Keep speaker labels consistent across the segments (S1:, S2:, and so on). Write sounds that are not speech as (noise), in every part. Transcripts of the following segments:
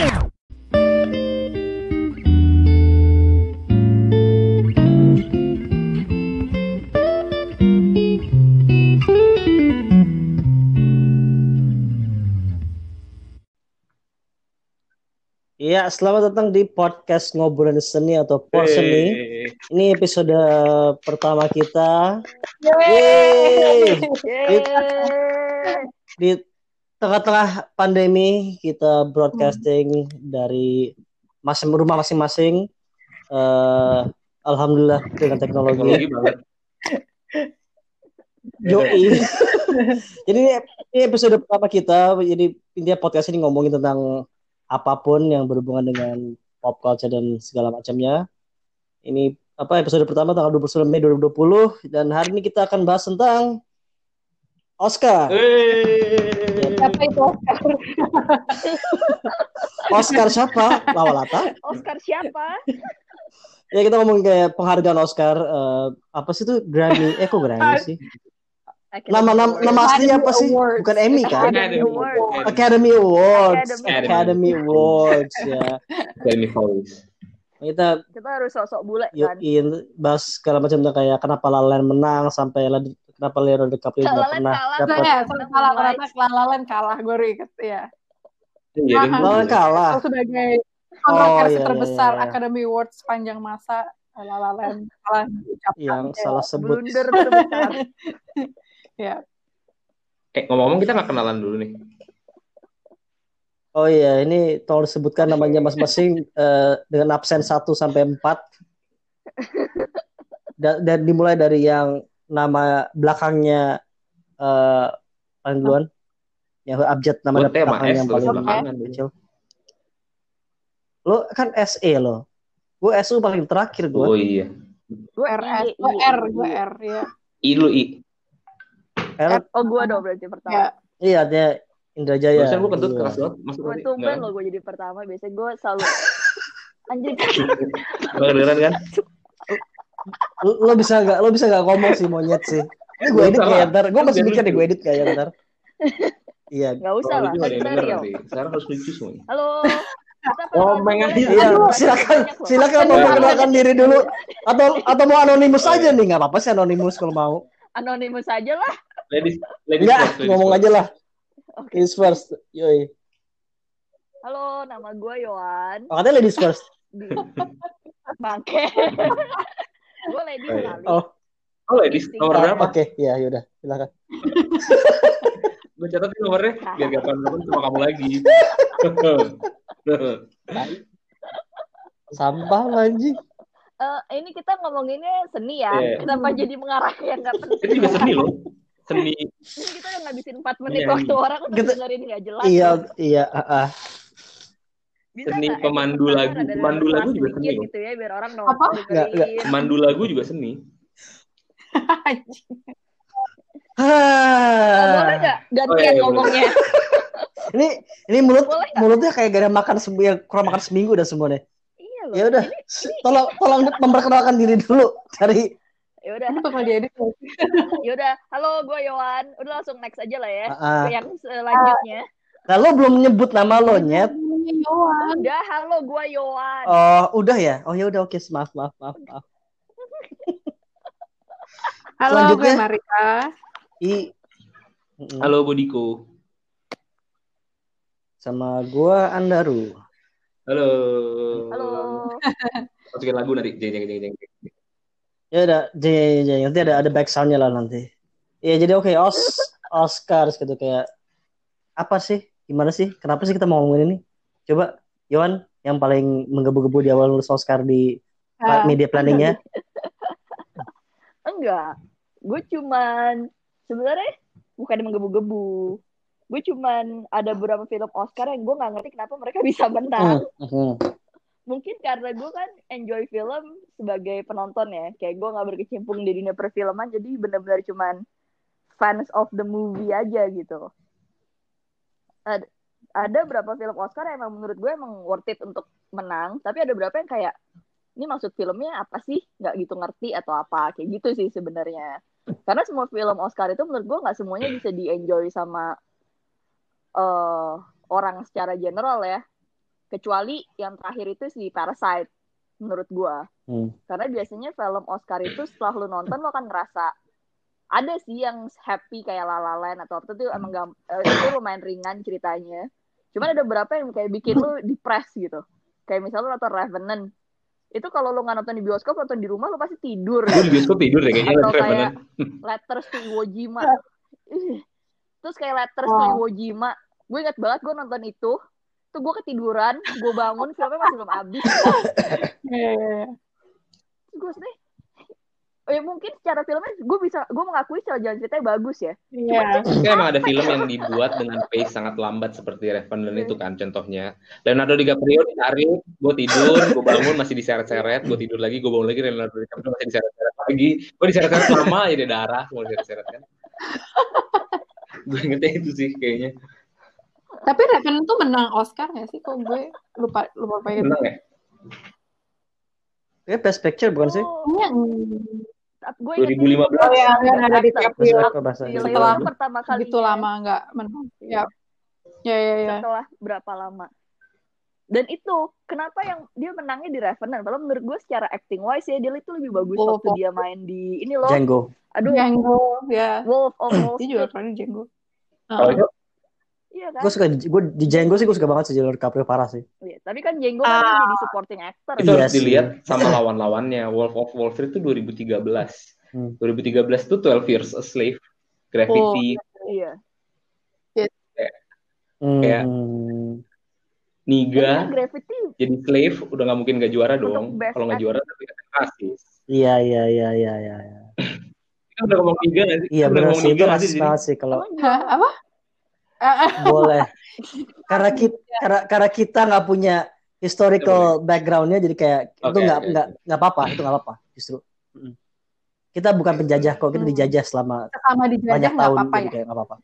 S1: Iya, selamat datang di podcast ngobrolin seni atau Porseni. Ini episode pertama kita. Yeay! Di tengah-tengah pandemi kita broadcasting dari masing rumah masing-masing. Eh, Alhamdulillah dengan teknologi.
S2: Teknologi banget.
S1: Yoi. (laughs) jadi ini ini episode pertama kita. Jadi intinya podcast ini ngomongin tentang apa pun yang berhubungan dengan pop culture dan segala macamnya. Ini apa episode pertama tanggal 29 Mei 2020 dan hari ini kita akan bahas tentang Oscar.
S2: Hey.
S3: Siapa itu Oscar? (laughs)
S1: Oscar siapa? Lawalata?
S3: Oscar siapa? (laughs)
S1: Ya kita ngomongin kayak penghargaan Oscar eh, apa sih itu Grammy? Eh kok Grammy sih? Nama nama, nama aslinya apa sih?
S3: Awards.
S1: Bukan Emmy kan?
S3: Academy
S2: Academy
S3: Awards.
S1: Academy Awards.
S3: Academy.
S1: Academy Awards ya.
S2: Academy Awards.
S1: Kita
S3: Kita harus sok-sok bule kan.
S1: in bahas segala macam tentang kayak kenapa Lalen menang sampai La- kenapa Leonardo DiCaprio nggak pernah dapat
S4: Ya,
S3: rights.
S4: karena kelalalan kalah gue inget ya. Mahal.
S1: Lalen kalah.
S4: Sebagai kontroversi
S1: iya, iya,
S4: terbesar
S1: iya.
S4: Academy Awards sepanjang masa kelalalan kalah
S1: yang
S4: Ya.
S1: salah sebut.
S3: Blunder terbesar. (laughs)
S4: Ya.
S2: Eh ngomong-ngomong kita nggak kenalan dulu nih.
S1: Oh iya, ini tolong disebutkan namanya masing-masing (laughs) eh, dengan absen 1 sampai 4. (laughs) Dan, dan dimulai dari yang nama belakangnya eh paling duluan. Yang abjad nama
S2: Gue tema
S1: belakangnya
S2: S
S1: yang paling
S2: belakangan.
S1: kecil. Lo kan SE lo. Gue SU paling terakhir gue.
S2: Oh iya.
S3: Gue
S4: RS,
S3: I,
S4: gue
S3: I,
S4: R, gue R ya.
S2: I lu I.
S1: R,
S3: Oh gue dong berarti pertama.
S4: Ya.
S1: iya, dia Indra Jaya.
S2: Barusan gue kentut
S1: Iya.
S2: keras banget. Masuk
S3: Gue tumben loh gue jadi pertama. Biasanya gue selalu (laughs) anjing.
S2: Kedengeran kan? (laughs)
S1: Lo, bisa nggak lo bisa nggak ngomong sih monyet sih. Ini gue edit
S2: Nggak
S1: kayak ntar. Gue masih mikir deh gue edit kayak ntar. Iya.
S3: Gak usah lah.
S2: denger
S3: Rio.
S2: nanti. Sekarang harus lucu semuanya.
S3: Halo.
S2: Oh, aja.
S3: nggak?
S1: Iya, silakan, silakan mau memperkenalkan diri dulu atau atau mau anonimus aja nih nggak apa-apa sih anonimus kalau mau.
S3: Anonimus aja lah.
S2: Ladies, ladies ladies
S1: ngomong
S2: first.
S1: aja lah. Ladies first, yoi.
S3: Halo, nama gue Yohan.
S1: Oh, katanya ladies first. (laughs)
S3: Bangke. (laughs) gue lady
S2: Oh, iya.
S3: sekali.
S1: Oh,
S2: Oh ladies, nomor
S1: oh,
S2: berapa?
S1: Oke, ya yaudah, silakan. (laughs)
S2: Gue catat nomornya biar gak kapan sama kamu lagi. (laughs)
S1: Sampah anjing.
S3: Eh, ini kita ngomonginnya seni ya.
S2: Iya.
S3: Kenapa jadi mengarah yang nggak penting?
S2: Itu juga seni loh. Seni.
S3: Ini kita udah ngabisin 4 menit
S2: Iya,
S3: waktu
S2: iya.
S3: orang untuk
S1: Kita-
S3: dengerin nggak jelas.
S1: Iya, iya, ah, ah.
S3: Bisa
S2: seni
S3: nggak
S2: pemandu
S3: episode
S2: lagu.
S3: pertama ada
S2: Pemandu lagu juga seni
S3: gitu ya biar orang
S4: Apa?
S3: nonton
S1: Nggak, nggak.
S2: Pemandu lagu juga seni.
S3: Oh, (laughs) boleh nggak gantian
S2: Oh, iya, iya,
S3: ngomongnya? (laughs)
S1: Ini ini mulut
S3: Boleh
S1: mulutnya kayak gak ada makan seminggu, ya, kurang makan seminggu udah semuanya.
S3: iya loh.
S1: Ya udah, tolong tolong memperkenalkan diri dulu dari
S3: ya udah,
S4: Ini bakal diedit. (laughs)
S3: ya udah. Halo, gue Yohan. Udah langsung next aja lah ya. Ke yang selanjutnya.
S1: Nah, lo belum nyebut nama lo, Nyet.
S4: Yohan.
S3: Udah, halo, gue Yohan.
S1: Oh, udah ya? Oh ya udah oke, maaf, maaf, maaf, maaf. (laughs)
S4: Halo, gue. Marika.
S1: I.
S2: Halo Bodiko.
S1: sama gua Andaru.
S2: Halo.
S3: Halo. (laughs)
S2: Masukin lagu nanti. Jeng jeng jeng jeng.
S1: Ya udah, jeng, jeng, nanti ada ada back soundnya lah nanti. Ya jadi oke, Os Oscars gitu kayak apa sih? Gimana sih? Kenapa sih kita mau ngomongin ini? Coba Yohan yang paling menggebu-gebu di awal lulus Oscar di
S4: Ah.
S1: media planningnya. (laughs)
S3: Enggak. Gue cuman sebenarnya bukan menggebu-gebu. Gue cuman ada beberapa film Oscar yang gue nggak ngerti kenapa mereka bisa menang.
S1: Hmm, hmm.
S3: Mungkin karena gue kan enjoy film sebagai penonton ya. Kayak gue nggak berkecimpung di dunia perfilman, jadi benar-benar cuman fans of the movie aja gitu. Ad- ada beberapa film Oscar yang emang menurut gue emang worth it untuk menang, tapi ada beberapa yang kayak ini maksud filmnya apa sih? Nggak gitu ngerti atau apa? Kayak gitu sih sebenarnya. Karena semua film Oscar itu menurut gue nggak semuanya bisa di enjoy sama eh orang secara general ya. Kecuali yang terakhir itu si Parasite menurut gua.
S1: Hmm.
S3: Karena biasanya film Oscar itu setelah lu nonton lo akan ngerasa ada sih yang happy kayak La La Land atau apa itu emang gam, eh, itu lumayan ringan ceritanya. Cuman ada beberapa yang kayak bikin lu (laughs) depres gitu. Kayak misalnya lu nonton Revenant. Itu kalau lu nggak nonton di bioskop, nonton di rumah lu pasti tidur.
S2: Gue di bioskop tidur deh kayaknya.
S3: Atau kayak. (laughs) Letters to Iwo Jima. (laughs) Terus kayak Letters to. Iwo Jima. Gue inget banget gue nonton itu. Tuh gue ketiduran, gue bangun, filmnya masih belum habis. Gue sedih. Oh, ya mungkin secara filmnya gue bisa gue mengakui secara jalan ceritanya bagus ya.
S4: Iya.
S2: Tapi emang ada film yang dibuat dengan pace sangat lambat seperti Revenant itu kan contohnya. Leonardo DiCaprio ditarik, gue tidur, gue bangun masih diseret-seret, gue tidur lagi, gue bangun lagi Leonardo DiCaprio masih diseret-seret lagi. Gue diseret-seret lama ya darah, semua diseret-seret kan. gue ingetnya itu sih kayaknya.
S4: Tapi Revenant tuh menang Oscar nggak sih? Kok gue lupa lupa apa itu?
S2: Menang ya?
S1: Ya best picture bukan sih?
S3: Oh,
S4: Iya.
S3: gue
S2: 2015.
S4: Oh ya, yang ada di.
S3: Leo
S4: Setelah-
S3: pertama kali
S4: Gitu lama nggak menang. Ya. Ya, ya, ya.
S3: setelah berapa lama dan itu kenapa yang dia menangnya di Revenant kalau menurut gue secara acting wise ya dia itu lebih bagus
S4: Oh,
S3: waktu
S4: oh.
S3: dia main di ini loh
S1: Django.
S3: aduh
S4: Django, ya.
S3: Wolf of Wall
S4: Dia juga
S3: Street
S4: keren Django.
S2: Kalau
S4: Heeh.
S3: Iya kan
S1: Gue suka gue di Django sih gue suka banget sih Leonardo DiCaprio parah sih.
S3: Iya, tapi kan Django kan
S4: Ah.
S3: jadi supporting actor
S2: itu
S1: Iya
S2: harus dilihat sama (laughs) lawan-lawannya. Wolf of Wall Street itu 2013.
S1: Hmm.
S2: 2013 itu 12 Years a Slave, Gravity,
S3: iya
S1: Hmm.
S2: Kayak-
S3: Iya,
S2: Niga,
S3: Gravity
S2: jadi slave udah nggak mungkin nggak juara
S3: Untuk
S2: dong. Kalau nggak juara tapi kan rasis.
S1: Iya iya iya iya iya. iya. (laughs)
S2: Kita udah ngomong Niga sih?
S1: Iya benar sih itu rasis banget sih kalau
S4: apa?
S1: Boleh. (laughs) Karena kita karena, karena kita nggak punya historical backgroundnya jadi kayak itu
S2: Oke,
S1: nggak
S2: oke,
S1: nggak nggak apa-apa itu nggak apa-apa justru. Kita bukan penjajah kok kita
S4: Hmm.
S1: dijajah selama
S4: Sama dijajah
S1: banyak
S4: nggak
S1: tahun
S4: apa-apa
S1: jadi
S4: ya.
S1: kayak nggak apa-apa.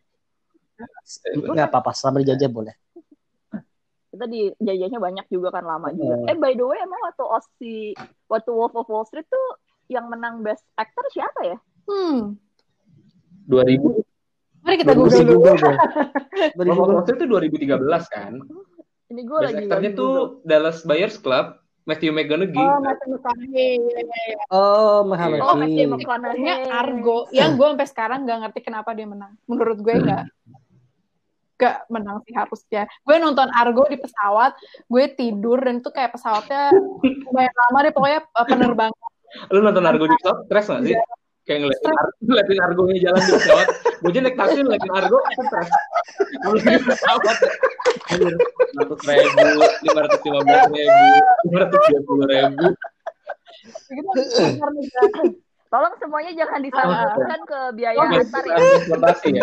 S1: Nggak apa-apa selama dijajah boleh.
S3: kita di jajahnya banyak juga kan lama juga.
S1: Iya.
S3: Eh by the way emang waktu Ossi waktu Wolf of Wall Street tuh yang menang best actor siapa ya?
S4: Hmm.
S2: 2000
S4: Mari kita
S1: Gue
S4: google dulu.
S1: Google (laughs)
S2: Street itu 2013 kan.
S3: Ini gue lagi
S2: aktornya tuh
S3: Google.
S2: Dallas Buyers Club, Matthew McConaughey.
S4: Oh, Matthew McConaughey. Iya, iya, iya.
S1: Oh, Muhammad
S3: Oh, Matthew. McConaughey.
S4: Argo. Yang gue sampai sekarang nggak ngerti kenapa dia menang. Menurut gue nggak nggak menang sih harusnya. Gue nonton Argo di pesawat, gue tidur dan itu kayak pesawatnya lumayan lama deh pokoknya uh, penerbangan.
S2: Lu nonton Argo di pesawat, stres nggak sih? Kayak ngeliatin, Ar- (laughs) ngeliatin Argonya jalan di pesawat. Gue aja naik taksi ngeliatin Argo, stres. Lagi di pesawat. Anjir, 100 ribu, 515 ribu, 520 ribu.
S4: Begitu luar negara.
S3: Tolong semuanya jangan disalahkan ke biaya antar ya.
S2: transportasi ya.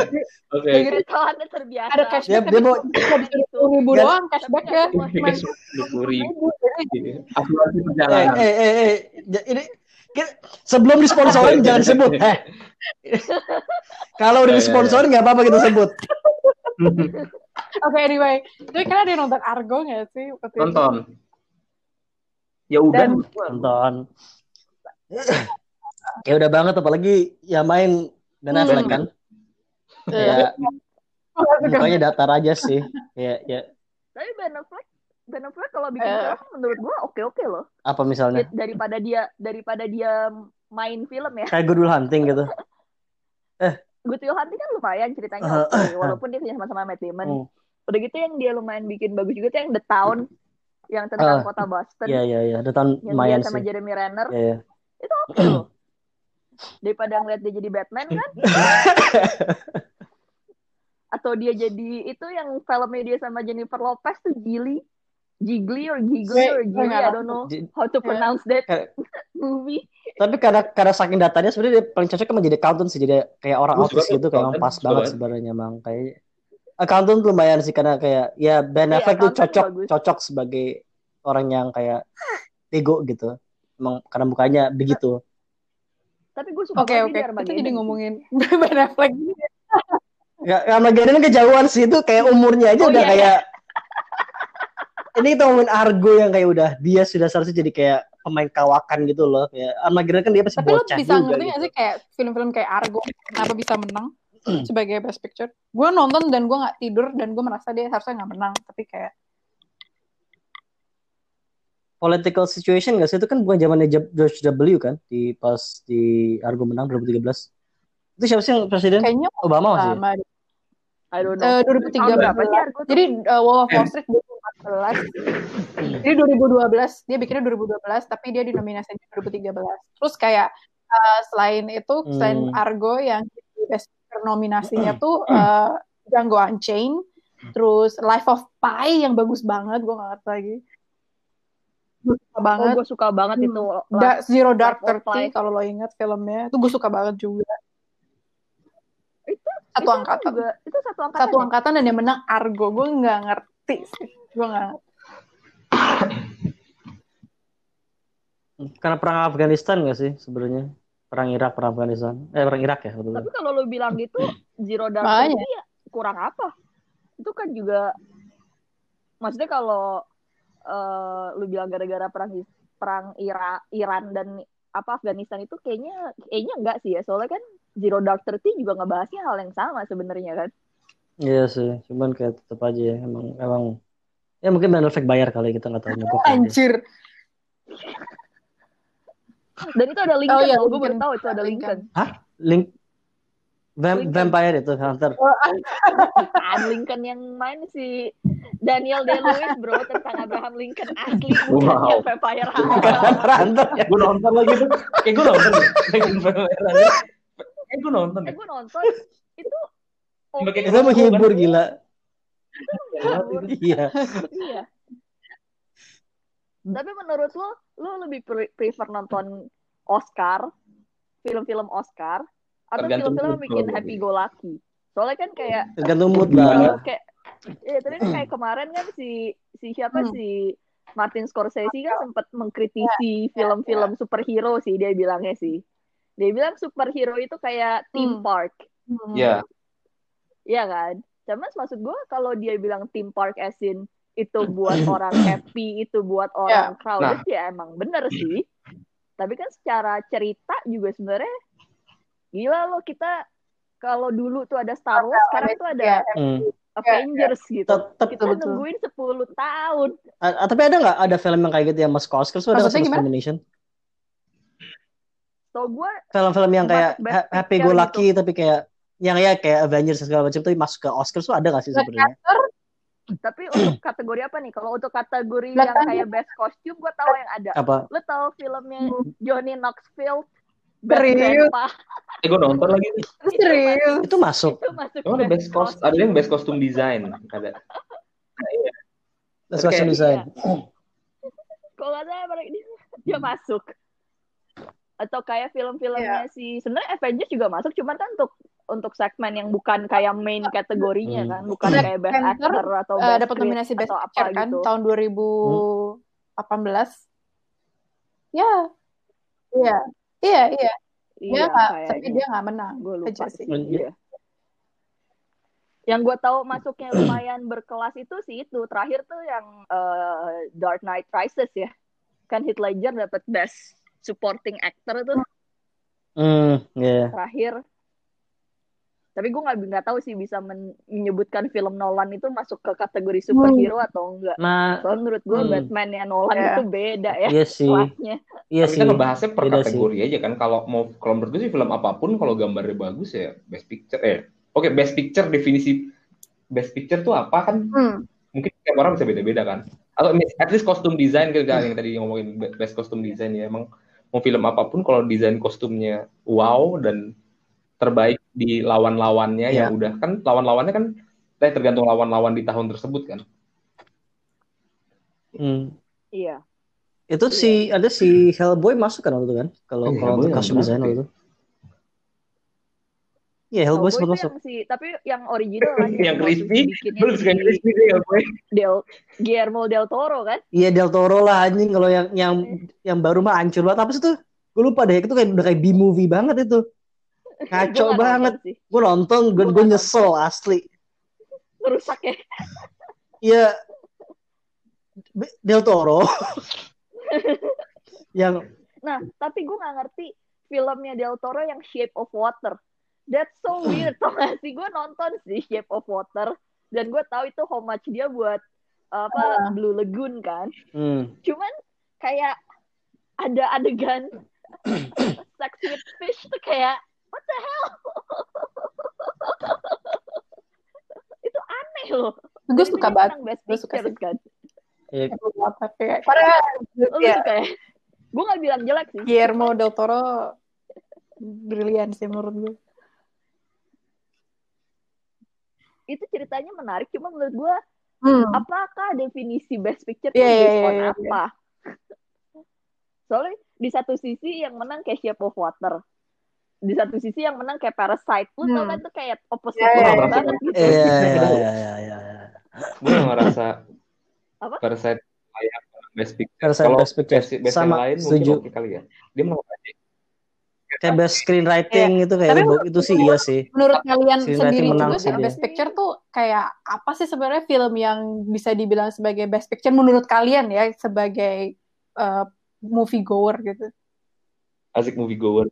S2: Oke.
S3: Kalau anda terbiasa.
S4: ada
S1: Dia,
S4: cashback
S1: dia mau
S4: sepuluh ribu doang cashback ya. Cuma
S2: Dua puluh ribu.
S4: Jadi,
S2: Asuransi
S1: eh
S2: perjalanan.
S1: eh eh, eh. Ja- ini sebelum disponsorin (laughs) jangan sebut. Eh. (laughs) Kalau udah
S2: Ya, ya,
S1: disponsorin nggak apa-apa kita sebut. (laughs)
S4: Oke anyway, jadi kalian ada yang nonton Argo nggak sih? waktu?
S2: Nonton. Ya udah.
S4: Dan-
S1: Nonton. ya udah banget apalagi ya main Ben
S4: Hmm.
S1: Affleck kan. Ya mukanya datar aja sih. Ya ya
S3: Tapi Ben Affleck, Ben Affleck kalau bikin
S4: Eh.
S3: film menurut gua oke-oke loh.
S1: apa misalnya?
S3: Daripada dia daripada dia main film ya.
S1: Kayak Good Will Hunting gitu. (laughs)
S3: Good Will Hunting kan lumayan ceritanya
S1: Uh,
S3: oke, walaupun dia kerja sama-sama Matt Damon.
S1: Hmm.
S3: Udah gitu yang dia lumayan bikin bagus juga tuh yang The Town yang tentang
S1: Ah,
S3: kota Boston
S1: Iya iya iya, ada tahun
S3: yang
S1: lumayan
S3: dia sama
S1: sih.
S3: Jeremy Renner
S1: Iya iya.
S3: itu oke loh. (clears throat) Daripada ngeliat dia jadi Batman kan? (laughs) Atau dia jadi itu yang filmnya dia sama Jennifer Lopez tuh Jiggly or Giggly or
S4: nggak
S3: I don't know how to pronounce that (laughs) movie.
S1: Tapi karena karena saking datanya sebenarnya dia paling cocok emang jadi accountant sih, jadi kayak orang autis
S2: tuh
S1: gitu, kayak pas banget sebenarnya emang kayak accountant lumayan sih karena kayak ya Ben
S3: Iya,
S1: Affleck tuh cocok
S3: bagus.
S1: cocok sebagai orang yang kayak bego gitu. Emang karena mukanya begitu.
S3: Tapi gue suka
S4: Oke oke, kita
S3: Armageddon
S4: jadi ngomongin (laughs) Ben Affleck.
S1: Ya, karena Garen kejauhan sih itu kayak umurnya aja
S3: Oh,
S1: udah
S3: iya.
S1: kayak ini kita ngomongin Argo yang kayak udah dia sudah seharusnya jadi kayak pemain kawakan gitu loh. Ya Armageddon kan dia masih
S4: Tapi lo
S1: bocah
S4: bisa
S1: juga
S4: ngerti
S1: gitu.
S4: nggak sih kayak film-film kayak Argo kenapa bisa menang sebagai best picture? Gue nonton dan gue nggak tidur dan gue merasa dia harusnya nggak menang, tapi kayak
S1: political situation gak sih? Itu kan bukan zamannya George W kan di pas di Argo menang 2013. Itu siapa sih yang presiden?
S4: Kayaknya
S1: Obama masih. ya?
S3: I don't know.
S4: Eh,
S3: Tahun berapa
S4: 2013.
S3: sih Argo tuh?
S4: Jadi uh, Wall of Wall Street 2014. Jadi 2012 dia bikinnya 2012 tapi dia dinominasinya 2013. Terus kayak uh, selain itu selain
S1: Hmm.
S4: Argo yang di best Picture nominasinya tuh uh, Django Unchained, terus Life of Pi yang bagus banget, gue gak ngerti lagi. Gue suka
S3: Oh,
S4: banget.
S3: gue suka banget
S4: Hmm.
S3: itu.
S4: Da- Zero Dark. Thirty kalau lo ingat filmnya, itu gue suka banget juga.
S3: Itu
S4: Satu
S3: itu
S4: angkatan.
S3: juga itu satu angkatan.
S4: Satu
S3: ya?
S4: angkatan dan yang menang Argo, gue nggak ngerti sih, gue nggak. (coughs)
S1: Karena perang Afghanistan gak sih sebenarnya? Perang Irak, perang Afghanistan. Eh perang Irak ya betul.
S3: Tapi kalau lu bilang gitu Zero Dark. Thirty ya kurang apa? Itu kan juga maksudnya kalau eh, lu bilang gara-gara perang perang Ira, Iran dan apa Afghanistan itu kayaknya kayaknya enggak sih ya. Soalnya kan Zero Dark Thirty juga ngebahasnya hal yang sama sebenarnya kan.
S1: Iya sih, cuman kayak tetap aja ya. Emang emang ya mungkin Ben Affleck bayar kali kita nggak tahu aja.
S4: Anjir.
S3: Dan itu ada Lincoln,
S4: Oh iya,
S3: gue baru tahu itu ada
S4: Lincoln.
S3: Lincoln.
S1: Link Vam-
S3: Lincoln.
S1: Vampire itu Hunter.
S3: Bukan (laughs) Lincoln yang main si Daniel Day-Lewis bro tentang Abraham Lincoln asli (laughs) bukan
S2: Wow.
S3: yang Vampire Hunter.
S1: Hunter (laughs) ya.
S2: gue nonton lagi tuh kayak gue nonton kayak gue nonton
S3: Eh
S2: deh
S3: gue nonton itu oke
S2: Pakai
S1: Itu menghibur gila. (laughs) Iya.
S3: iya. Tapi menurut lo, lo lebih pre- prefer nonton Oscar, film-film Oscar, atau film-film yang bikin happy go lucky? Soalnya kan kayak
S1: Tergantung mood lah.
S3: kayak ya tadi kan kayak kemarin kan si si siapa
S4: Hmm.
S3: si Martin Scorsese kan sempat mengkritisi film-film superhero sih dia bilangnya sih. Dia bilang superhero itu kayak theme
S4: Hmm.
S3: park.
S4: Hmm.
S2: ya
S3: Iya kan? Cuman maksud gue kalau dia bilang theme park as in itu buat (laughs) orang happy, itu buat orang crowded ya emang bener sih. Tapi kan secara cerita juga sebenarnya gila loh kita kalau dulu tuh ada Star Wars, sekarang tuh ada
S4: Ya.
S1: Hmm.
S3: Avengers gitu.
S1: Tetap
S3: Kita
S4: betul.
S3: nungguin 10 tahun.
S1: A- tapi ada nggak ada film yang kayak gitu yang masuk ke Oscar tuh ada
S4: Maksudnya gimana?
S1: nomination?
S3: So gue
S1: Film-film yang kayak
S3: Best
S1: happy go lucky tapi kayak yang ya kayak Avengers dan segala macam tuh masuk ke Oscar tuh ada nggak sih sebenarnya?
S3: Tapi untuk kategori apa nih? Kalau untuk kategori yang kayak best costume gue tahu yang ada.
S1: Apa?
S3: Lo tahu filmnya Johnny Knoxville? Best
S4: Serius?
S2: Eh gue nonton lagi nih
S4: Itu serius.
S1: Itu masuk.
S3: Itu masuk
S2: ada best cost ada yang best costume design ada (laughs)
S1: That's
S2: Oke.
S1: costume design.
S3: kalau nggak salah dia, dia masuk atau kayak film-filmnya si sebenarnya Avengers juga masuk cuman kan untuk untuk segmen yang bukan kayak main kategorinya
S1: Hmm.
S3: kan bukan
S4: Black
S3: kayak best
S4: Panther,
S3: actor atau
S4: Eh,
S3: best
S4: dapat
S3: script
S4: nominasi Best
S3: atau apa
S4: Picture kan
S3: gitu
S4: tahun 2018. Ya. Iya. Iya, iya.
S3: Iya
S4: nggak, tapi dia nggak menang.
S3: gue lupa
S4: Aja
S3: sih
S4: sih.
S3: iya. yang gue tahu masuknya lumayan berkelas itu sih itu terakhir tuh yang eh, Dark Knight Rises ya kan Heath Ledger dapat best supporting actor tuh
S1: Hmm, ya.
S3: terakhir tapi gue nggak nggak tahu sih bisa men- menyebutkan film Nolan itu masuk ke kategori superhero atau enggak
S1: Nah,
S3: soalnya menurut gue
S1: Hmm.
S3: Batman-nya Nolan
S4: Iya.
S3: itu beda ya
S1: iya sih.
S3: kelasnya
S1: Iya
S2: Tapi
S1: sih.
S2: kita ngebahasnya per
S1: Beda
S2: kategori aja kan. Kalau mau kalau menurut gue sih film apa pun kalau gambarnya bagus ya best picture. Eh, oke best picture definisi best picture tuh apa kan?
S4: Hmm.
S2: Mungkin tiap orang bisa beda-beda kan. Atau at least kostum desain kan yang tadi ngomongin best kostum desain ya emang mau film apa pun kalau desain kostumnya wow dan terbaik di lawan-lawannya
S1: Iya.
S2: yang udah kan lawan-lawannya kan eh, tergantung lawan-lawan di tahun tersebut kan.
S1: Hmm.
S3: iya
S1: Itu si ada si Hellboy masuk kan waktu itu kan? Kalau
S2: Oh,
S1: kalau
S2: Hellboy
S1: untuk costume design
S2: berarti.
S1: waktu itu. Iya, Hellboy
S3: itu
S1: masuk.
S3: yang si tapi yang original kan
S2: Yang crispy, lebih suka crispy deh ya gue.
S3: Del Guillermo del Toro kan
S1: Iya Del Toro lah anjing kalau yang yang yang baru mah hancur banget apa sih tuh? Gue lupa deh, itu kayak udah kayak B movie banget itu. (laughs)
S3: Nggak
S1: banget. Gue nonton, gue
S3: Gua
S1: gue nyesel asli.
S3: merusak ya
S1: Iya Del Toro (laughs) yang
S3: Nah, tapi gue nggak ngerti filmnya Del Toro yang Shape of Water. That's so (laughs) weird, tau gak sih? Gue nonton sih Shape of Water, dan gue tahu itu homage dia buat apa Blue Lagoon kan.
S1: hmm,
S3: Cuman kayak ada adegan (coughs) sex with fish tuh kayak what the hell? (laughs) Itu aneh loh.
S4: Gue suka banget. Gue suka sih.
S3: kan?
S1: Ya,
S4: karena
S3: lu
S4: ya,
S3: suka ya? Gue gak bilang jelek sih.
S4: Guillermo del Toro (laughs) brilian sih menurut gue
S3: itu ceritanya menarik cuma menurut gue
S4: hmm.
S3: apakah definisi best picture itu
S4: iya,
S3: based
S4: iya,
S3: on
S4: iya,
S3: apa? Soalnya di satu sisi yang menang kayak Shape of Water. Di satu sisi yang menang kayak Parasite. Lu tau
S4: Hmm.
S3: kan tuh kayak opposite
S4: iya,
S3: banget
S2: iya.
S3: banget gitu.
S1: Iya, iya, (laughs) iya, iya, iya,
S2: gue gak ngerasa
S3: Apa?
S2: Parasite layak best picture.
S1: Parasite
S2: Kalau
S1: Best Picture.
S2: best, best
S1: Sama,
S2: yang lain
S1: setuju.
S2: mungkin oke kali ya. Dia aja.
S1: Kayak best screenwriting itu kayak
S4: Tapi
S1: itu, sih iya sih.
S4: menurut kalian sendiri
S1: menang
S4: juga
S1: sih
S4: best picture tuh kayak apa sih sebenarnya film yang bisa dibilang sebagai best picture menurut kalian ya sebagai uh, movie goer gitu
S2: Asik movie goer.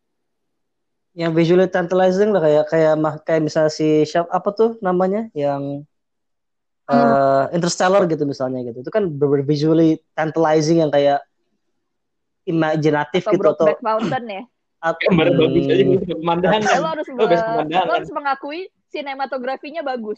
S1: Yang visually tantalizing lah kayak kayak mah kayak misalnya si siapa apa tuh namanya yang eh, Interstellar gitu misalnya gitu. Itu kan bener visually tantalizing yang kayak imajinatif
S3: Atau
S1: gitu atau
S3: Mountain ya.
S1: Atau
S2: Gambar bagus aja
S1: Hmm,
S2: gue suka pemandangan.
S3: Lo harus
S2: Lo
S3: lo harus mengakui sinematografinya bagus.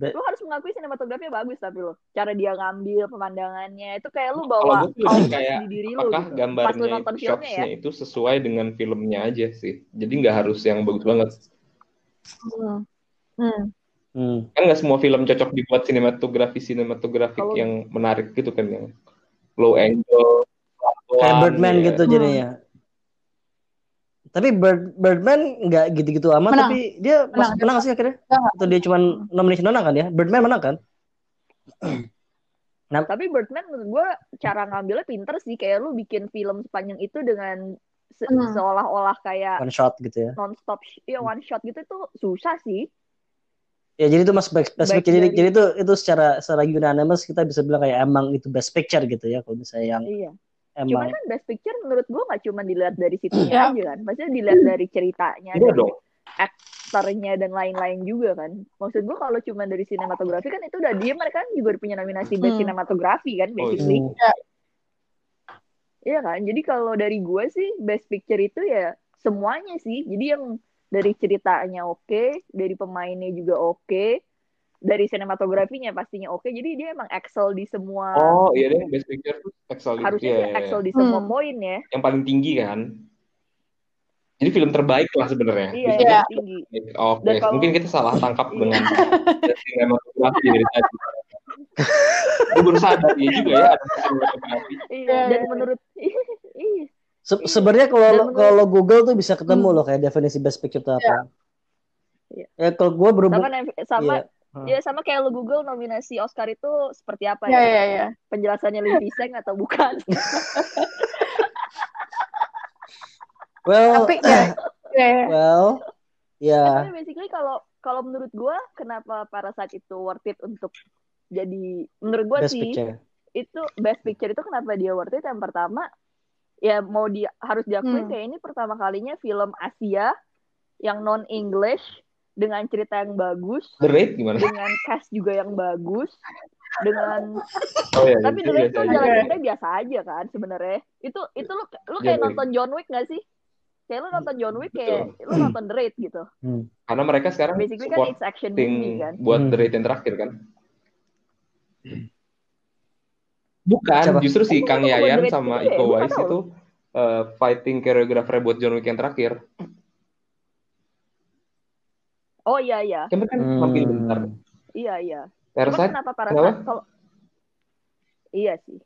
S1: Be-
S3: Lu harus mengakui sinematografinya bagus tapi lo. Cara dia ngambil pemandangannya itu kayak lu
S2: Kalau
S3: bawa
S2: gue sih lebih
S3: audience
S2: kayak
S3: di diri lu
S2: apakah
S3: gitu. Pas lu
S2: gambarnya
S3: nonton filmnya ya.
S2: shotsnya itu sesuai dengan filmnya aja sih. Jadi nggak harus yang bagus banget.
S4: hmm. Hmm.
S1: hmm.
S2: Kan nggak semua film cocok dibuat sinematografi sinematografik
S3: Kalau-
S2: yang menarik gitu kan yang low angle,
S1: Birdman
S2: ya.
S1: gitu jadinya. Tapi Bird, Birdman nggak gitu-gitu amat,
S4: Menang.
S1: tapi dia
S4: Menang,
S1: menang sih akhirnya.
S4: Menang.
S1: Atau dia cuma nomination menang kan ya? Birdman menang kan?
S3: Tapi Birdman menurut gue cara ngambilnya pinter sih. Kayak lu bikin film sepanjang itu dengan se-
S4: Hmm.
S3: seolah-olah kayak
S1: One shot gitu ya.
S3: non-stop, sh- ya one shot gitu tuh susah sih.
S1: Ya jadi itu mas best, best
S3: Baik
S1: picture. Jadi, jadi itu itu secara secara unanimous kita bisa bilang kayak emang itu best picture gitu ya. Kalau misalnya yang
S3: Iya. Cuman
S1: emang
S3: kan Best Picture menurut gue nggak cuma dilihat dari situnya
S4: Iya.
S3: aja kan. Maksudnya dilihat dari ceritanya,
S2: Iya
S3: dari
S2: dong.
S3: aktornya dan lain-lain juga kan. Maksud gue kalau cuma dari sinematografi kan itu udah dia mereka kan juga punya nominasi Best
S4: Hmm.
S3: Sinematografi kan
S2: Oh,
S3: basically.
S1: Hmm.
S3: Iya kan? Jadi kalau dari gue sih Best Picture itu ya semuanya sih. Jadi yang dari ceritanya oke, dari pemainnya juga oke, dari sinematografinya pastinya oke. Jadi dia emang excel di semua
S2: Oh iya deh best picture tuh excel
S3: harusnya sih
S2: iya, iya.
S3: excel di semua
S4: Hmm.
S3: poin ya.
S2: yang paling tinggi kan. Jadi film terbaik lah sebenarnya.
S3: Iya, yang
S4: Iya.
S3: tinggi.
S2: Oke,
S3: kalau-
S2: mungkin kita salah tangkap
S3: Iya.
S2: dengan (laughs) sinematografi dari tadi. Gue baru sadar ya juga ya ada sinematografi.
S3: Iya, dan menurut (laughs)
S1: se- sebenarnya kalau
S3: menurut-
S1: kalau Google tuh bisa ketemu
S4: Hmm.
S1: loh kayak definisi best picture itu apa.
S3: Iya.
S1: Ya kalau gue berhubung
S3: sama sama
S1: Iya. Hmm.
S3: ya sama kayak lu Google nominasi Oscar itu seperti apa
S4: ya
S3: ya?
S4: ya ya
S3: Penjelasannya Lee Seng atau bukan? (laughs)
S1: well
S4: tapi ya (laughs) ya.
S1: well ya
S3: Tapi basically kalau kalau menurut gua kenapa Parasite itu worth it untuk jadi menurut gua
S1: best
S3: sih
S1: picture.
S3: itu best picture itu kenapa dia worth it yang pertama ya mau di harus diakui
S4: Hmm.
S3: kayak ini pertama kalinya film Asia yang non English dengan cerita yang bagus
S2: The Raid gimana?
S3: dengan cast juga yang bagus dengan (laughs)
S2: Oh iya,
S3: tapi
S2: itu
S3: dulu itu
S2: biasa aja.
S3: jalan cerita biasa aja kan sebenarnya itu itu lu lu kayak
S2: Wick.
S3: nonton John Wick gak sih kayak lu nonton John Wick kayak lu nonton The Raid gitu
S2: Karena mereka sekarang
S3: basically kan it's action movie kan
S2: buat
S1: Hmm.
S2: The Raid yang terakhir kan. Bukan,
S1: Siapa?
S2: justru si
S3: Oh,
S2: Kang Yayan
S3: The Raid
S2: sama
S3: ya?
S2: Iko Uwais itu uh, fighting choreographer buat John Wick yang terakhir.
S3: Oh iya iya.
S2: Kan kan
S1: Hmm.
S2: mampir bentar.
S3: iya iya.
S2: Parasite?
S3: kenapa
S2: kenapa?
S3: Parasite kalau iya sih.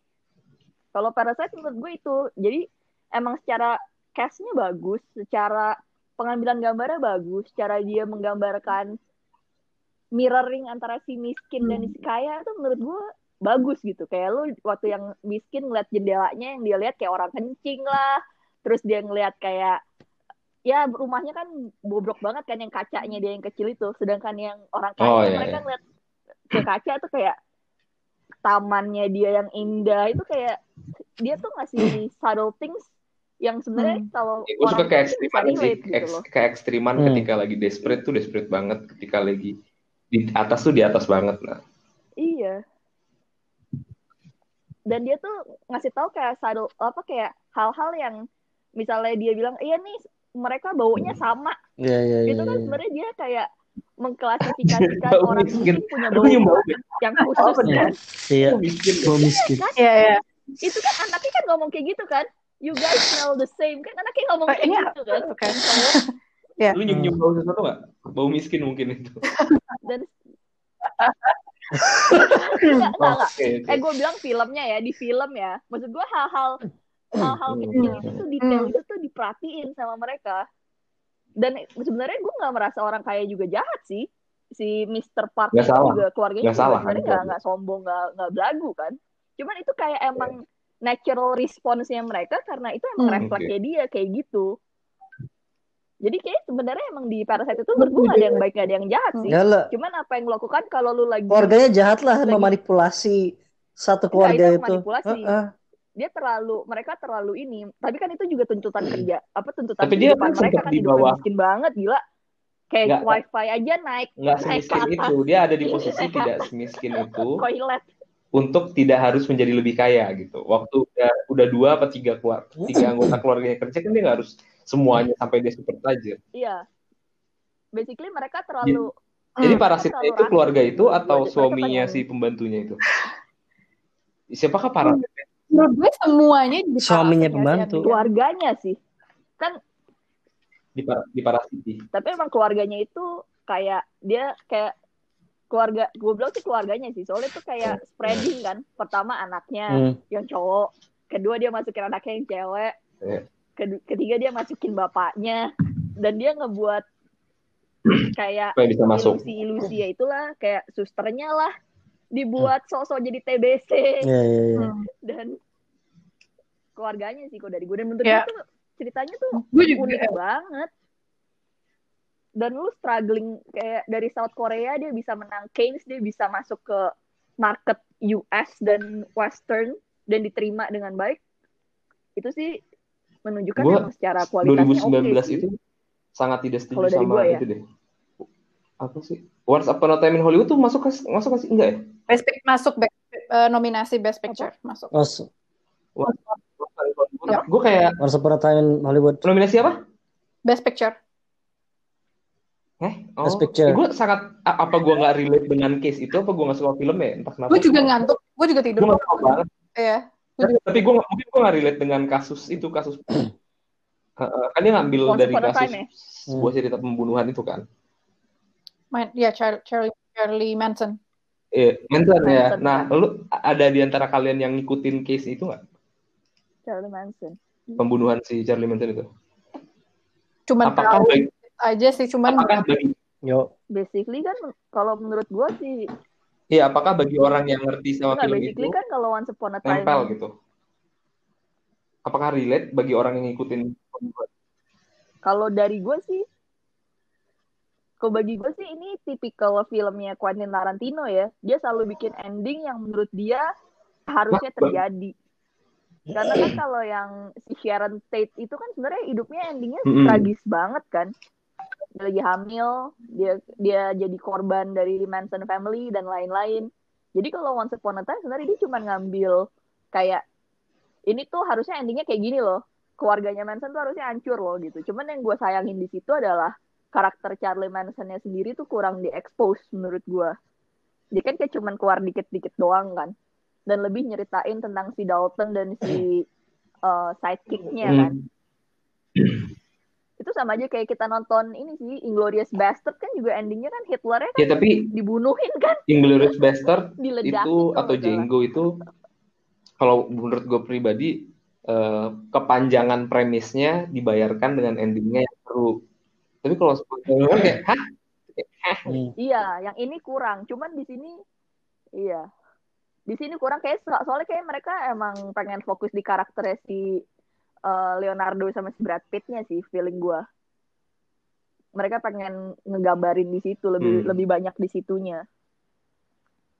S3: Kalau Parasite menurut gue itu jadi emang secara castnya bagus secara pengambilan gambarnya bagus cara dia menggambarkan mirroring antara si miskin dan si kaya itu menurut gue bagus gitu. Kayak lu waktu yang miskin ngeliat jendelanya yang dia lihat kayak orang kencing lah terus dia ngeliat kayak ya rumahnya kan bobrok banget kan yang kacanya dia yang kecil itu sedangkan yang orang kaya
S2: Oh, iya,
S3: mereka
S2: iya.
S3: ngeliat ke kaca tuh kayak tamannya dia yang indah itu kayak dia tuh ngasih subtle things yang sebenarnya kalau
S2: Ya, gue suka
S3: bisa
S2: ekstriman sih,
S3: gitu
S2: Eks- kayak ekstriman
S1: Hmm.
S2: ketika lagi desperate tuh desperate banget, ketika lagi di atas tuh di atas banget. Nah,
S3: Iya. dan dia tuh ngasih tahu kayak subtle apa kayak hal-hal yang misalnya dia bilang iya nih mereka baunya sama
S1: Iya iya iya.
S3: itu kan
S1: iya.
S3: sebenarnya dia kayak (laughs) mengklasifikasikan
S2: Bau
S3: orang
S2: miskin.
S3: punya bau
S2: yang bau
S3: yang khusus
S2: nih?
S3: kan
S1: Iya.
S2: Lu miskin.
S3: Kan
S4: Iya, iya.
S3: itu kan anaknya kan ngomong kayak gitu kan you guys smell the same kan anaknya ngomong
S4: Oh,
S3: kayak
S4: iya.
S3: gitu kan
S4: Oke. (laughs)
S2: Lu nyium-nyium bau sesuatu nggak? Bau miskin mungkin itu.
S3: dan (laughs) enggak enggak enggak eh gue bilang filmnya ya di film ya maksud gue hal-hal hal-hal kecil itu tuh detail
S4: Hmm.
S3: itu tuh diperhatiin sama mereka dan sebenarnya gue nggak merasa orang kaya juga jahat sih si Mr. Park
S2: Nggak
S3: itu
S2: salah.
S3: juga keluarganya
S2: Nggak
S3: juga
S2: salah,
S3: sebenarnya nggak nggak sombong nggak nggak belagu kan cuman itu kayak emang natural response-nya mereka karena itu emang
S4: Hmm.
S3: refleksnya dia kayak gitu jadi kayak sebenarnya emang di Parasite itu menurut ada yang baik ada yang jahat sih
S1: lah.
S3: cuman apa yang lo lakukan kalau lu lagi
S1: Keluarganya jahat lah
S3: Lagi-
S1: memanipulasi satu keluarga
S3: itu
S1: itu.
S3: manipulasi.
S1: Heeh.
S3: Dia terlalu mereka terlalu ini tapi kan itu juga tuntutan kerja apa tuntutan
S2: Tapi dia kan
S3: mereka kan
S2: di bawah.
S3: miskin banget gila kayak
S2: Nggak.
S3: wifi aja naik
S2: Nggak
S3: naik
S2: semiskin itu. Dia ada di posisi (laughs) tidak semiskin itu (laughs) untuk tidak harus menjadi lebih kaya gitu. Waktu udah, udah dua apa tiga keluar tiga anggota keluarganya kerja kan dia nggak harus semuanya sampai dia super tajir.
S3: iya basically mereka terlalu
S2: Jadi
S3: Hmm.
S2: parasitnya itu keluarga itu atau suaminya si pembantunya itu? Siapakah parasit?
S4: Menurut gue semuanya jadi
S1: Suaminya pembantu.
S4: Andi?
S3: keluarganya sih kan
S2: di, di parasiti?
S3: tapi emang keluarganya itu kayak dia kayak keluarga gue bilang sih keluarganya sih soalnya itu kayak spreading kan pertama anaknya
S1: Hmm.
S3: yang cowok kedua dia masukin anaknya yang cewek. Kedu- ketiga dia masukin bapaknya dan dia ngebuat (clears throat) kayak
S2: bisa masuk.
S3: ilusi-ilusi ya itulah kayak susternya lah dibuat sosok jadi TBC
S1: Iya iya iya.
S4: Hmm.
S3: dan keluarganya sih kok dari gue dan menurut
S4: Ya.
S3: gue tuh ceritanya tuh
S4: Gue juga.
S3: unik banget dan lu struggling kayak dari South Korea dia bisa menang Keynes dia bisa masuk ke market US dan Western dan diterima dengan baik itu sih menunjukkan
S2: Gua
S3: emang secara kualitasnya
S2: 2019
S3: oke sih.
S2: itu sangat tidak setuju sama
S3: gua ya.
S2: itu deh. Apa sih? Once Upon a Time in Hollywood tuh masuk ke masuk ke enggak ya?
S4: Best Pic- masuk back- eh, nominasi Best Picture masuk.
S1: Once,
S4: Ya.
S2: Gue kayak
S1: Once Upon a Time in Hollywood.
S2: nominasi apa?
S4: Best Picture.
S2: Eh,
S1: Best Picture.
S2: gue sangat apa gue nggak relate dengan case itu apa gue nggak suka film ya entah kenapa.
S4: Gue juga ngantuk. Gue juga
S2: Gue
S4: tidur.
S2: nggak suka banget.
S4: Iya.
S2: Tapi, tapi gue mungkin gue nggak relate dengan kasus itu kasus. (clears throat) Heeh, kan dia ngambil
S3: Once
S2: dari kasus
S3: Time ya?
S2: sebuah cerita pembunuhan itu kan.
S4: Main, ya Charlie, Charlie, Charlie Manson.
S2: Iya, Manson ya.
S3: Manson,
S2: Nah, lu ada di antara kalian yang ngikutin case itu nggak?
S3: Charlie Manson
S2: Pembunuhan si Charlie Manson itu.
S4: Cuman
S2: Apakah
S4: tahu
S2: bagi,
S4: aja sih. Cuman
S2: apakah bagi
S1: Yo.
S3: basically kan kalau menurut gue sih
S2: Iya, apakah bagi orang yang ngerti sama
S3: enggak
S2: film
S3: basically
S2: itu
S3: kan kalau Once Upon a Time
S2: nempel gitu? Apakah relate bagi orang yang ngikutin pembunuhan?
S3: Kalau dari gue sih, kalau bagi gue sih ini tipikal filmnya Quentin Tarantino ya. Dia selalu bikin ending yang menurut dia harusnya terjadi. Karena kan kalau yang si Sharon Tate itu kan sebenarnya hidupnya endingnya
S2: Mm-mm.
S3: tragis banget kan. Dia lagi hamil, dia dia jadi korban dari Manson family dan lain-lain. Jadi kalau Once Upon a Time sebenarnya dia cuma ngambil kayak ini tuh harusnya endingnya kayak gini loh keluarganya Manson tuh harusnya hancur loh gitu. Cuman yang gue sayangin di situ adalah karakter Charlie Mansonnya sendiri tuh kurang diekspos menurut gue. Dia kan kayak cuman keluar dikit-dikit doang kan. Dan lebih nyeritain tentang si Dalton dan si uh, (clears throat) sidekicknya
S2: Hmm.
S3: kan. Itu sama aja kayak kita nonton ini sih Inglorious Bastard kan juga endingnya kan Hitlernya kan
S2: Ya tapi
S3: dibunuhin kan,
S2: Inglourious Bastard itu atau. Django itu kalau menurut gue pribadi eh, kepanjangan premisnya dibayarkan dengan endingnya yang seru. Tapi kalau sebelumnya kan kayak hah?
S1: Hmm.
S3: Iya, yang ini kurang. Cuman di sini iya. Di sini kurang kayak so- soalnya kayak mereka emang pengen fokus di karakternya si uh, Leonardo sama si Brad Pitt-nya sih feeling gua. Mereka pengen ngegambarin di situ lebih
S2: Hmm.
S3: lebih banyak di situnya.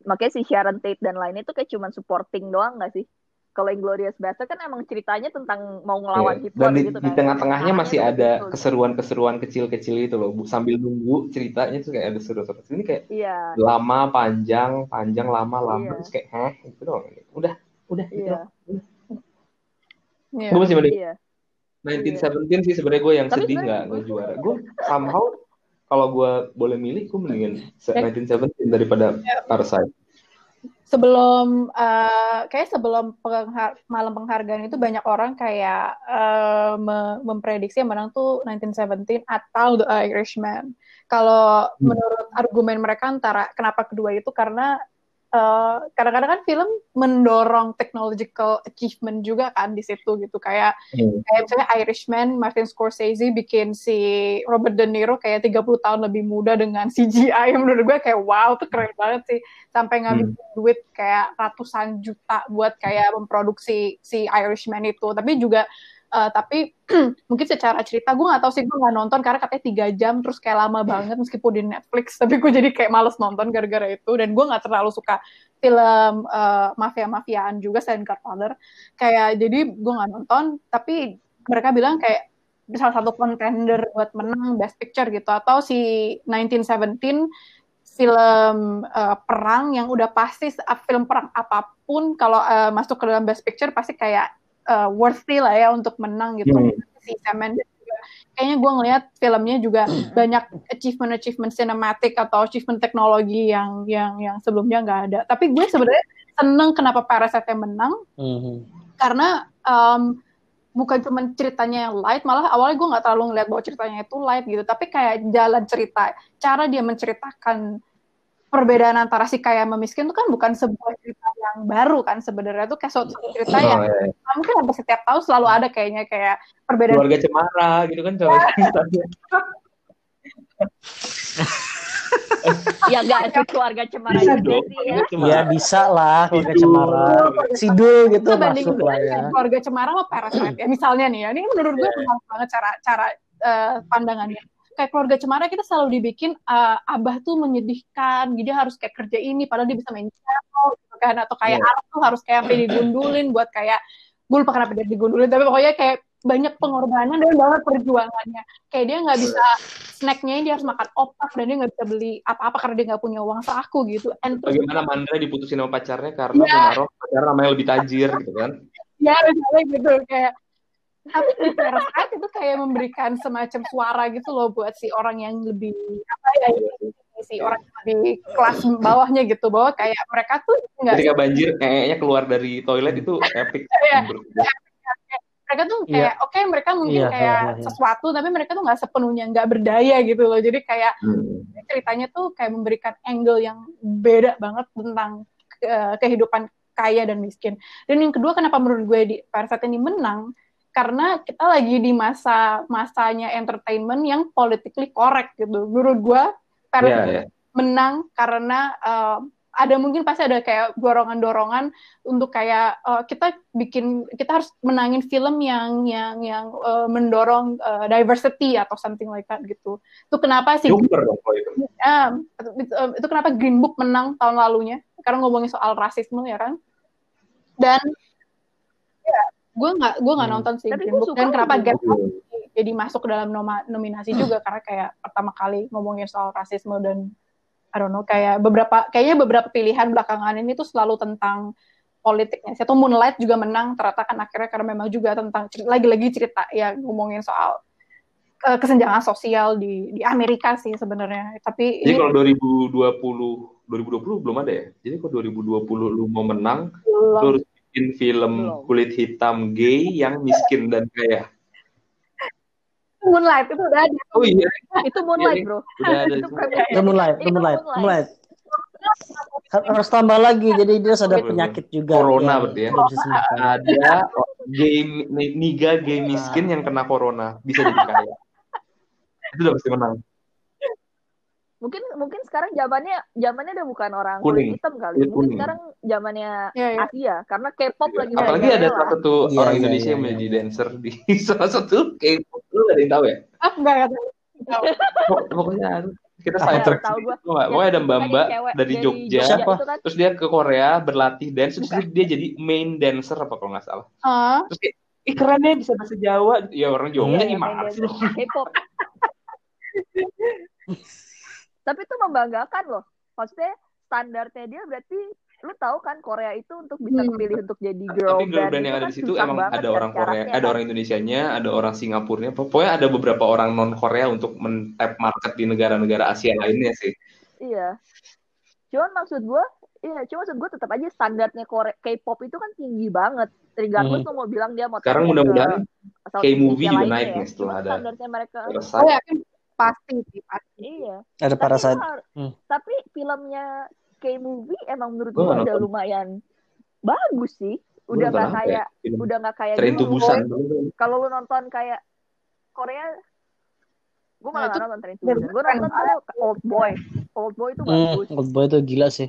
S3: Makanya si Sharon Tate dan lainnya tuh kayak cuman supporting doang gak sih? Kalau Inglorious Bastard kan emang ceritanya tentang mau ngelawan
S2: Iya.
S3: Hitler
S2: Dan di,
S3: gitu
S2: di
S3: kan.
S2: tengah-tengahnya masih ada keseruan-keseruan kecil-kecil itu loh. Bu- Sambil nunggu ceritanya tuh kayak ada seru-seru. Ini kayak
S3: Iya.
S2: lama, panjang, panjang, lama, lama.
S3: Iya.
S2: Terus kayak heh, itu doang. Udah. Udah gitu.
S3: Iya.
S4: Iya.
S2: Gue masih mending
S3: Iya.
S2: 1917 sih sebenarnya gue yang
S3: Tapi
S2: sedih nggak nggak juara. Gue somehow kalau gue boleh milih, gue mendingan se-
S4: Ya.
S2: 1917 daripada Parasite.
S4: Sebelum eh, kayak sebelum penghar- malam penghargaan itu banyak orang kayak eh, me- memprediksi yang menang tuh 1917 atau The Irishman. Kalau
S2: Hmm.
S4: menurut argumen mereka antara kenapa kedua itu karena eh, kadang-kadang kan film mendorong technological achievement juga kan di situ gitu. Kayak kayak misalnya Irishman Martin Scorsese bikin si Robert De Niro kayak 30 tahun lebih muda dengan CGI (laughs) menurut gue kayak wow tuh keren banget sih. Sampai ngambil duit kayak ratusan juta buat kayak memproduksi si Irishman itu. Tapi juga eh, tapi (clears throat) mungkin secara cerita gue nggak tahu sih gue nggak nonton karena katanya tiga jam terus kayak lama banget meskipun di Netflix tapi gue jadi kayak males nonton gara-gara itu. Dan gue nggak terlalu suka film eh, mafia-mafiaan juga selain Godfather. Kayak jadi gue nggak nonton tapi mereka bilang kayak salah satu contender buat menang Best Picture gitu. Atau si 1917 film eh, perang yang udah pasti film perang apa pun kalau eh, masuk ke dalam Best Picture pasti kayak eh, worthy lah ya untuk menang gitu.
S2: Hmm.
S4: si Sam Mendes juga. Kayaknya gue ngelihat filmnya juga banyak achievement-achievement cinematic atau achievement teknologi yang yang yang sebelumnya nggak ada. Tapi gue sebenarnya seneng kenapa Parasite menang.
S1: Mhm.
S4: karena em, bukan cuma ceritanya yang light malah awalnya gue nggak terlalu ngeliat bahwa ceritanya itu light gitu. Tapi kayak jalan cerita cara dia menceritakan perbedaan antara si kaya sama miskin itu kan bukan sebuah cerita yang baru kan sebenarnya itu kayak suatu cerita
S2: Oh,
S4: yang
S2: iya.
S4: mungkin hampir setiap tahun selalu ada kayaknya kayak perbedaan
S2: Keluarga Cemara gitu kan contohnya. (laughs)
S3: Ya enggak sih keluarga cemara
S2: Bisa
S3: juga
S2: dong.
S3: sih ya.
S1: Ya bisa lah keluarga. Cemara. Sidul gitu masuk lah ya.
S4: keluarga Cemara sama Parasite ya misalnya nih ya ini menurut gue menarik banget cara cara eh, pandangannya kayak keluarga Cemara kita selalu dibikin eh, abah tuh menyedihkan jadi harus kayak kerja ini padahal dia bisa main piano gitu kan atau kayak
S2: Iya.
S4: Arab tuh harus kayak sampai digundulin buat kayak gue lupa kenapa dia digundulin tapi pokoknya kayak banyak pengorbanan dan banget perjuangannya kayak dia nggak bisa snacknya dia harus makan opak dan dia nggak bisa beli apa-apa karena dia nggak punya uang saku gitu and
S2: Bagaimana Mandra diputusin sama pacarnya karena
S4: Iya.
S2: menaruh pacar namanya lebih tajir gitu kan.
S4: ya misalnya gitu kayak tapi di Parasite itu kayak memberikan semacam suara gitu loh buat si orang yang lebih apa ya si orang yang lebih kelas bawahnya gitu bahwa kayak mereka tuh nggak
S2: Ketika banjir, ee keluar dari toilet itu epic. (laughs)
S4: Iya.
S2: gue.
S4: mereka tuh kayak oke mereka mungkin
S1: Iya,
S4: kayak
S1: iya, iya.
S4: sesuatu tapi mereka tuh nggak sepenuhnya nggak berdaya gitu loh jadi kayak
S2: Hmm.
S4: ceritanya tuh kayak memberikan angle yang beda banget tentang eh, kehidupan kaya dan miskin. Dan yang kedua kenapa menurut gue di Parasite ini menang karena kita lagi di masa masanya entertainment yang politically correct gitu. Menurut gue Parasite
S2: Iya, iya.
S4: menang karena eh, ada mungkin pasti ada kayak dorongan-dorongan untuk kayak eh, kita bikin kita harus menangin film yang yang yang eh, mendorong eh, diversity atau something like that gitu. Itu kenapa sih
S2: dong kalau itu.
S4: Itu, um, itu kenapa Green Book menang tahun lalunya karena ngomongin soal rasisme ya kan dan ya gue nggak gue nggak
S1: Hmm.
S4: nonton sih
S3: Tapi gue suka
S4: dan kenapa Get Out jadi masuk ke dalam noma- nominasi juga karena kayak pertama kali ngomongin soal rasisme dan I don't know kayak beberapa kayaknya beberapa pilihan belakangan ini tuh selalu tentang politiknya. Satu Moonlight juga menang ternyata kan akhirnya karena memang juga tentang lagi-lagi cerita ya ngomongin soal eh, kesenjangan sosial di di Amerika sih sebenarnya. Tapi
S2: Jadi
S4: ini
S2: kalau 2020 2020 belum ada ya. Jadi kalau 2020 lu mau menang, lu harus bikin film
S3: Belum.
S2: kulit hitam gay yang miskin dan kaya.
S4: Moonlight itu udah ada.
S2: Oh iya,
S3: Itu Moonlight,
S2: Iya,
S3: Bro.
S2: udah ada.
S3: Itu premise.
S1: Itu Moonlight, itu Moonlight,
S3: Moonlight.
S1: Moonlight. Har- Harus tambah lagi, jadi dia ada penyakit juga.
S2: Corona berarti ya? Ada gay niga gay miskin yang kena corona bisa jadi kaya. Itu udah pasti menang.
S3: Mungkin mungkin sekarang zamannya zamannya udah bukan orang
S2: Kuning.
S3: kulit hitam kali.
S2: Kulit
S3: Mungkin
S2: kuning.
S3: sekarang zamannya
S4: Ya, ya.
S3: Asia karena K-pop lagi
S2: Apalagi ada
S3: lah.
S2: salah satu
S1: Iya,
S2: orang
S1: iya,
S2: Indonesia
S1: iya,
S2: yang
S1: iya.
S2: menjadi dancer di (laughs) salah satu K-pop. Lu gak ada yang tahu ya?
S4: Ah, enggak enggak tahu.
S2: Pok- Pokoknya kita side
S3: tahu, gua.
S2: Pokoknya ada mbak-mbak dari Jogja,
S1: Siapa?
S3: itu kan.
S2: terus dia ke Korea berlatih dance, terus dia jadi main dancer apa kalau nggak salah.
S4: Ah,
S2: Terus kayak, ih keren ya bisa bahasa Jawa. Ya orang Jogja
S1: Iya,
S2: gimana sih?
S3: K-pop. (laughs) Tapi itu membanggakan loh. Maksudnya standarnya dia berarti lu tahu kan Korea itu untuk bisa
S4: Hmm.
S3: kepilih untuk jadi girl
S2: Tapi girl
S3: band,
S2: band yang
S3: itu
S2: ada
S3: kan
S2: di situ emang ada
S3: kan
S2: orang Korea, ada
S3: kan.
S2: orang Indonesianya, ada orang Singapurnya. Pokoknya ada beberapa orang non Korea untuk men-tap market di negara-negara Asia lainnya sih.
S3: Iya. Cuman maksud gue, iya, cuma maksud gue tetap aja standarnya Korea K-pop itu kan tinggi banget. Regardless
S1: Mhm.
S3: lo mau bilang dia mau
S2: Sekarang mudah-mudahan K-movie juga naik
S3: ya.
S2: nih setelah ada
S3: standarnya mereka.
S4: Oh yakin pasti sih pasti.
S3: iya.
S1: Ada
S3: lo har-
S1: Hmm.
S3: tapi filmnya K-movie emang menurut
S2: Gua
S3: gue udah lumayan bagus sih. Udah nggak
S2: ya?
S3: kayak
S2: Film
S3: udah nggak kayak dulu.
S2: Busan.
S3: Kalau lu nonton kayak Korea gue malah
S4: Nah, itu
S3: nonton Train to Busan. Gue nonton tuh Old Boy. Old Boy itu
S1: Hmm,
S3: bagus.
S1: Old Boy itu gila sih.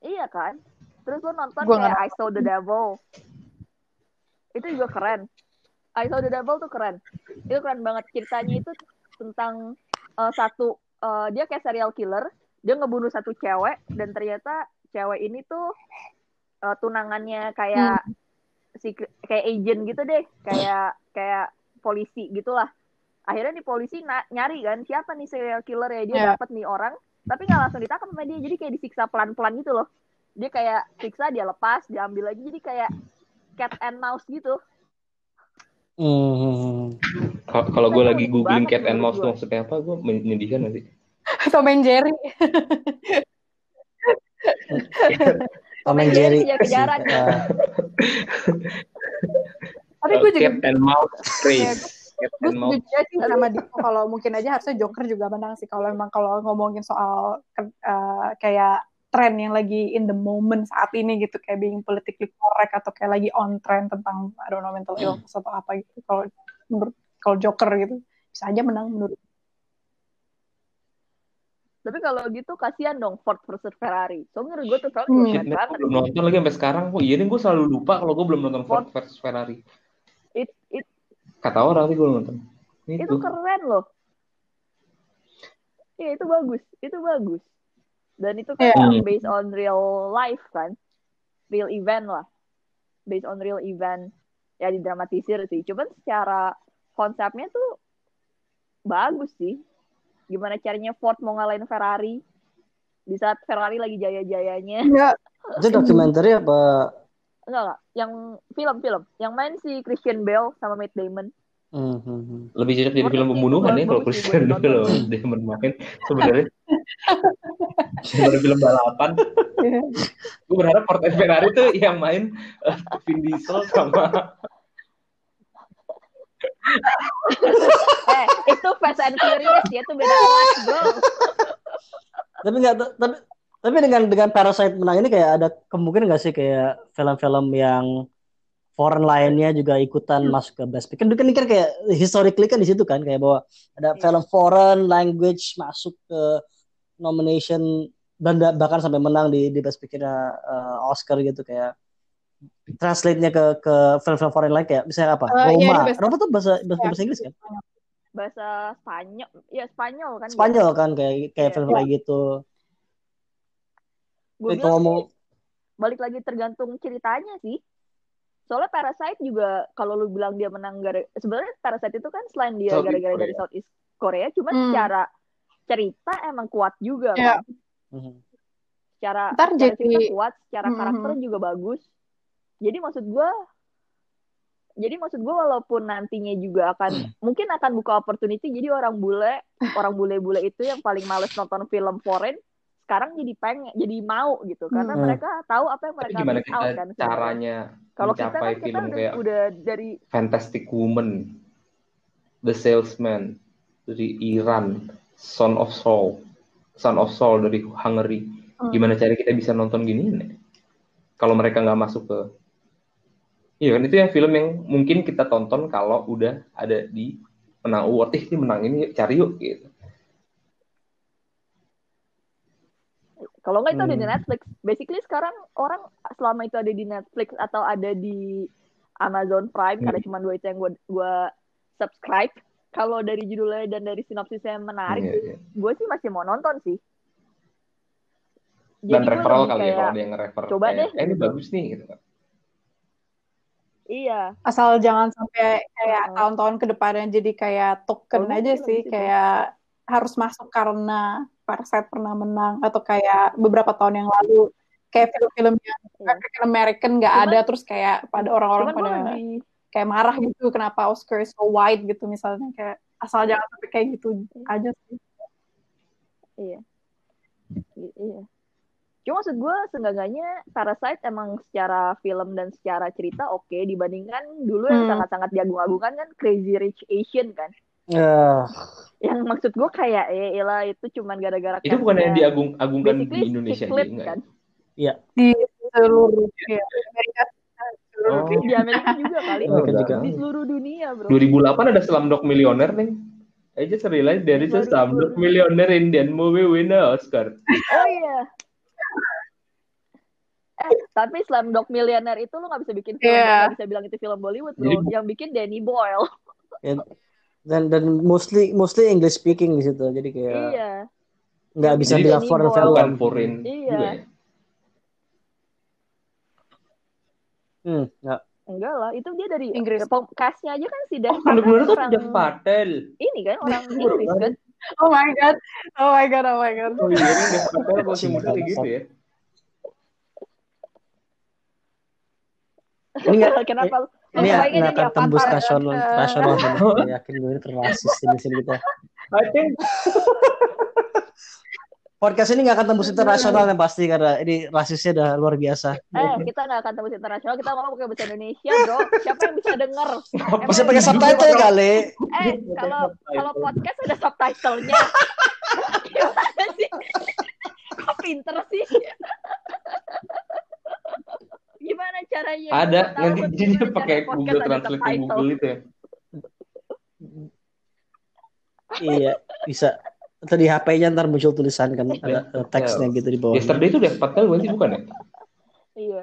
S3: Iya kan? Terus gue nonton
S4: Gua
S3: kayak I Saw the Devil. Itu juga keren. I Saw the Devil tuh keren. Itu keren banget. Ceritanya itu tentang eh, satu eh, dia kayak serial killer. Dia ngebunuh satu cewek dan ternyata cewek ini tuh eh, tunangannya kayak si kayak agent gitu deh, kayak kayak polisi gitulah. Akhirnya di polisi na- nyari kan siapa nih serial killer ya dia
S4: Iya.
S3: dapat nih orang, tapi nggak langsung ditangkap sama dia, jadi kayak disiksa pelan-pelan gitu loh. Dia kayak siksa dia lepas, diambil lagi, jadi kayak cat and mouse gitu.
S1: Hmm.
S2: Kalau kalau gue lagi googling cat and mouse tuh maksudnya apa, gue menyedihkan nanti. (laughs)
S4: Tom and Jerry. (laughs)
S1: Tom and Jerry.
S3: kejar-kejaran.
S1: Ah, (laughs)
S4: Tapi gue juga
S2: Cat and mouse race.
S4: Gue setuju aja sih sama Diko kalau mungkin aja harusnya Joker juga menang sih kalau emang kalau ngomongin soal eh, kayak tren yang lagi in the moment saat ini gitu kayak being politically correct atau kayak lagi on trend tentang I don't know mental illness atau apa gitu kalau menurut kalau Joker gitu bisa aja menang menurut
S3: Tapi kalau gitu kasihan dong Ford versus Ferrari. So menurut gue tuh film
S4: Hmm.
S3: keren banget.
S2: belum nonton lagi sampai sekarang. Oh iya nih gue selalu lupa kalau gue belum nonton Ford versus Ferrari.
S3: It, it,
S2: Kata orang tapi gue belum nonton.
S3: itu
S2: Itu.
S3: keren loh. Iya itu bagus, itu bagus. Dan itu kan
S2: Iya.
S3: based on real life kan, real event lah, based on real event. Ya didramatisir sih. Cuman secara konsepnya tuh bagus sih. Gimana caranya Ford mau ngalahin Ferrari di saat Ferrari lagi jaya-jayanya.
S4: Enggak, (laughs)
S1: itu dokumenter apa?
S3: Enggak enggak, yang film-film, yang main si Christian Bale sama Matt Damon.
S1: Hmm, hmm, hmm.
S2: Lebih cocok jadi film pembunuhan ya
S3: bagus
S2: kalau Christian Bale loh dia main sebenarnya. Daripada film balapan. Gue berharap Ford and Ferrari tuh yang main eh, Vin Diesel sama (laughs)
S3: eh, itu Fast and Furious ya, itu beda kelas, bro.
S1: Tapi nggak, tapi tapi dengan dengan Parasite menang ini kayak ada kemungkinan nggak sih kayak film-film yang foreign lainnya juga ikutan masuk ke Best Picture. Kan, kan kan kayak historically kan di situ kan kayak bahwa ada
S3: Iya.
S1: film foreign language masuk ke nomination dan da- bahkan sampai menang di di Best Picture Oscar gitu kayak translate-nya ke ke film-film foreign lain kayak misalnya apa?
S4: Eh, iya,
S1: Roma.
S4: Best-
S1: Roma tuh bahasa bahasa,
S4: Ya.
S1: bahasa Inggris kan?
S3: Bahasa Spanyol, ya Spanyol kan.
S1: Spanyol kan kayak kayak
S3: Iya.
S1: film kayak gitu.
S3: Gue bilang
S1: mau
S3: balik lagi tergantung ceritanya sih. Soalnya Parasite juga kalau lu bilang dia menang gara sebenarnya Parasite itu kan selain dia gara-gara dari Southeast Korea, cuman
S4: Hmm.
S3: secara cerita emang kuat juga
S4: Iya.
S3: kan.
S1: Mhm.
S3: Secara,
S4: Ntar
S3: secara
S4: jadi-
S3: cerita kuat, secara
S4: Mhm.
S3: karakter juga bagus. Jadi maksud gua jadi maksud gua walaupun nantinya juga akan mungkin akan buka opportunity jadi orang bule orang bule-bule itu yang paling males nonton film foreign sekarang jadi pengen jadi mau gitu karena
S1: Hmm.
S3: mereka tahu apa yang
S2: tapi
S3: mereka
S2: gimana
S3: miss out
S2: kita
S3: kan
S2: caranya
S3: kalau kita kan kita
S2: film
S3: udah,
S2: kayak
S3: udah dari
S2: Fantastic Woman, The Salesman dari Iran, Son of Soul, Son of Soul dari Hungary.
S4: Hmm.
S2: Gimana cara kita bisa nonton gini? Kalau mereka nggak masuk ke Iya kan itu yang film yang mungkin kita tonton kalau udah ada di menang award. Eh ini menang ini cari yuk gitu.
S3: Kalau nggak itu ada di
S1: Hmm.
S3: Netflix. Basically sekarang orang selama itu ada di Netflix atau ada di Amazon Prime,
S2: Hmm.
S3: ada cuma dua itu yang gue gua subscribe. Kalau dari judulnya dan dari sinopsisnya menarik,
S2: Iya,
S3: sih,
S2: iya.
S3: gue sih masih mau nonton sih.
S2: Dan
S3: Jadi gua
S2: referral kali ya
S3: kayak,
S2: kalau ada yang nge-refer.
S3: coba
S2: kayak,
S3: deh,
S2: Eh ini
S3: gitu.
S2: bagus nih gitu kan.
S3: Iya,
S4: asal jangan sampai kayak tahun-tahun ke depannya jadi kayak token
S3: Kalau
S4: aja sih
S3: habis itu.
S4: kayak harus masuk karena Parasite pernah menang atau kayak beberapa tahun yang lalu kayak film-film yang
S3: Iya.
S4: African American nggak ada terus kayak pada orang-orang pada
S3: lebih
S4: kayak marah gitu kenapa Oscar is so white gitu misalnya kayak asal jangan sampai kayak gitu aja sih.
S3: Iya. Iya. Cuma maksud gue seenggaknya Parasite emang secara film dan secara cerita oke dibandingkan dulu yang
S4: Hmm.
S3: sangat-sangat diagung-agungkan kan Crazy Rich Asian kan.
S1: Ya,
S3: Yang maksud gue kayak ya elah itu cuman gara-gara
S2: Itu bukan yang diagung-agungkan di Indonesia
S3: kan.
S4: di seluruh ya, Amerika seluruh
S2: Oh.
S3: Di Amerika juga kali.
S1: Amerika juga.
S3: Di seluruh dunia, Bro.
S2: 2008 ada Slumdog Millionaire nih. I just realized there is a Slumdog Millionaire Indian movie winner Oscar.
S3: Oh iya. Eh, tapi Slumdog Millionaire itu lu gak bisa bikin film,
S4: Iya.
S3: nggak bisa bilang itu film Bollywood, bro.
S2: Jadi-
S3: Yang bikin Danny Boyle.
S1: dan dan mostly mostly English speaking di situ. Jadi kayak
S3: Iya.
S1: nggak bisa
S2: Jadi
S1: bilang
S3: Danny
S1: foreign
S3: Boyle.
S1: film.
S2: Bukan foreign
S3: Iya.
S2: juga ya.
S1: Hmm, nggak.
S3: Enggak lah, itu dia dari
S4: Inggris.
S3: ya, castnya aja kan si
S2: Oh,
S3: Dan
S2: Slumdog Millionaire tuh
S3: orang
S2: Jeff Patel.
S3: ini kan orang (laughs) Inggris kan.
S4: oh my god oh my god oh my god
S2: Oh iya, ini Jeff Patel masih muda kayak gitu ya. (laughs)
S1: Ini nggak
S3: Kenapa
S1: ini
S3: bayangin
S1: nggak
S3: ini
S1: akan tembus nasional
S4: Eh.
S1: nasional (laughs) yakin gue ini terrasis di sini kita.
S2: I think
S1: Podcast ini nggak akan tembus internasional yang pasti karena ini rasisnya udah luar biasa.
S3: Eh, kita nggak akan tembus internasional, kita ngomong pakai bahasa Indonesia, bro. Siapa yang bisa denger?
S1: Bisa pakai subtitle kali.
S3: Eh, kalau kalau podcast ada subtitlenya. Gimana sih? Kok pinter sih? Gimana caranya?
S2: ada nanti jadinya pakai Google Translate. Google itu ya.
S1: iya, bisa. Atau di HP-nya ntar muncul tulisan kan ada ada teksnya gitu di bawah.
S2: Yesterday itu Jeff Patel berarti bukan ya?
S3: Iya.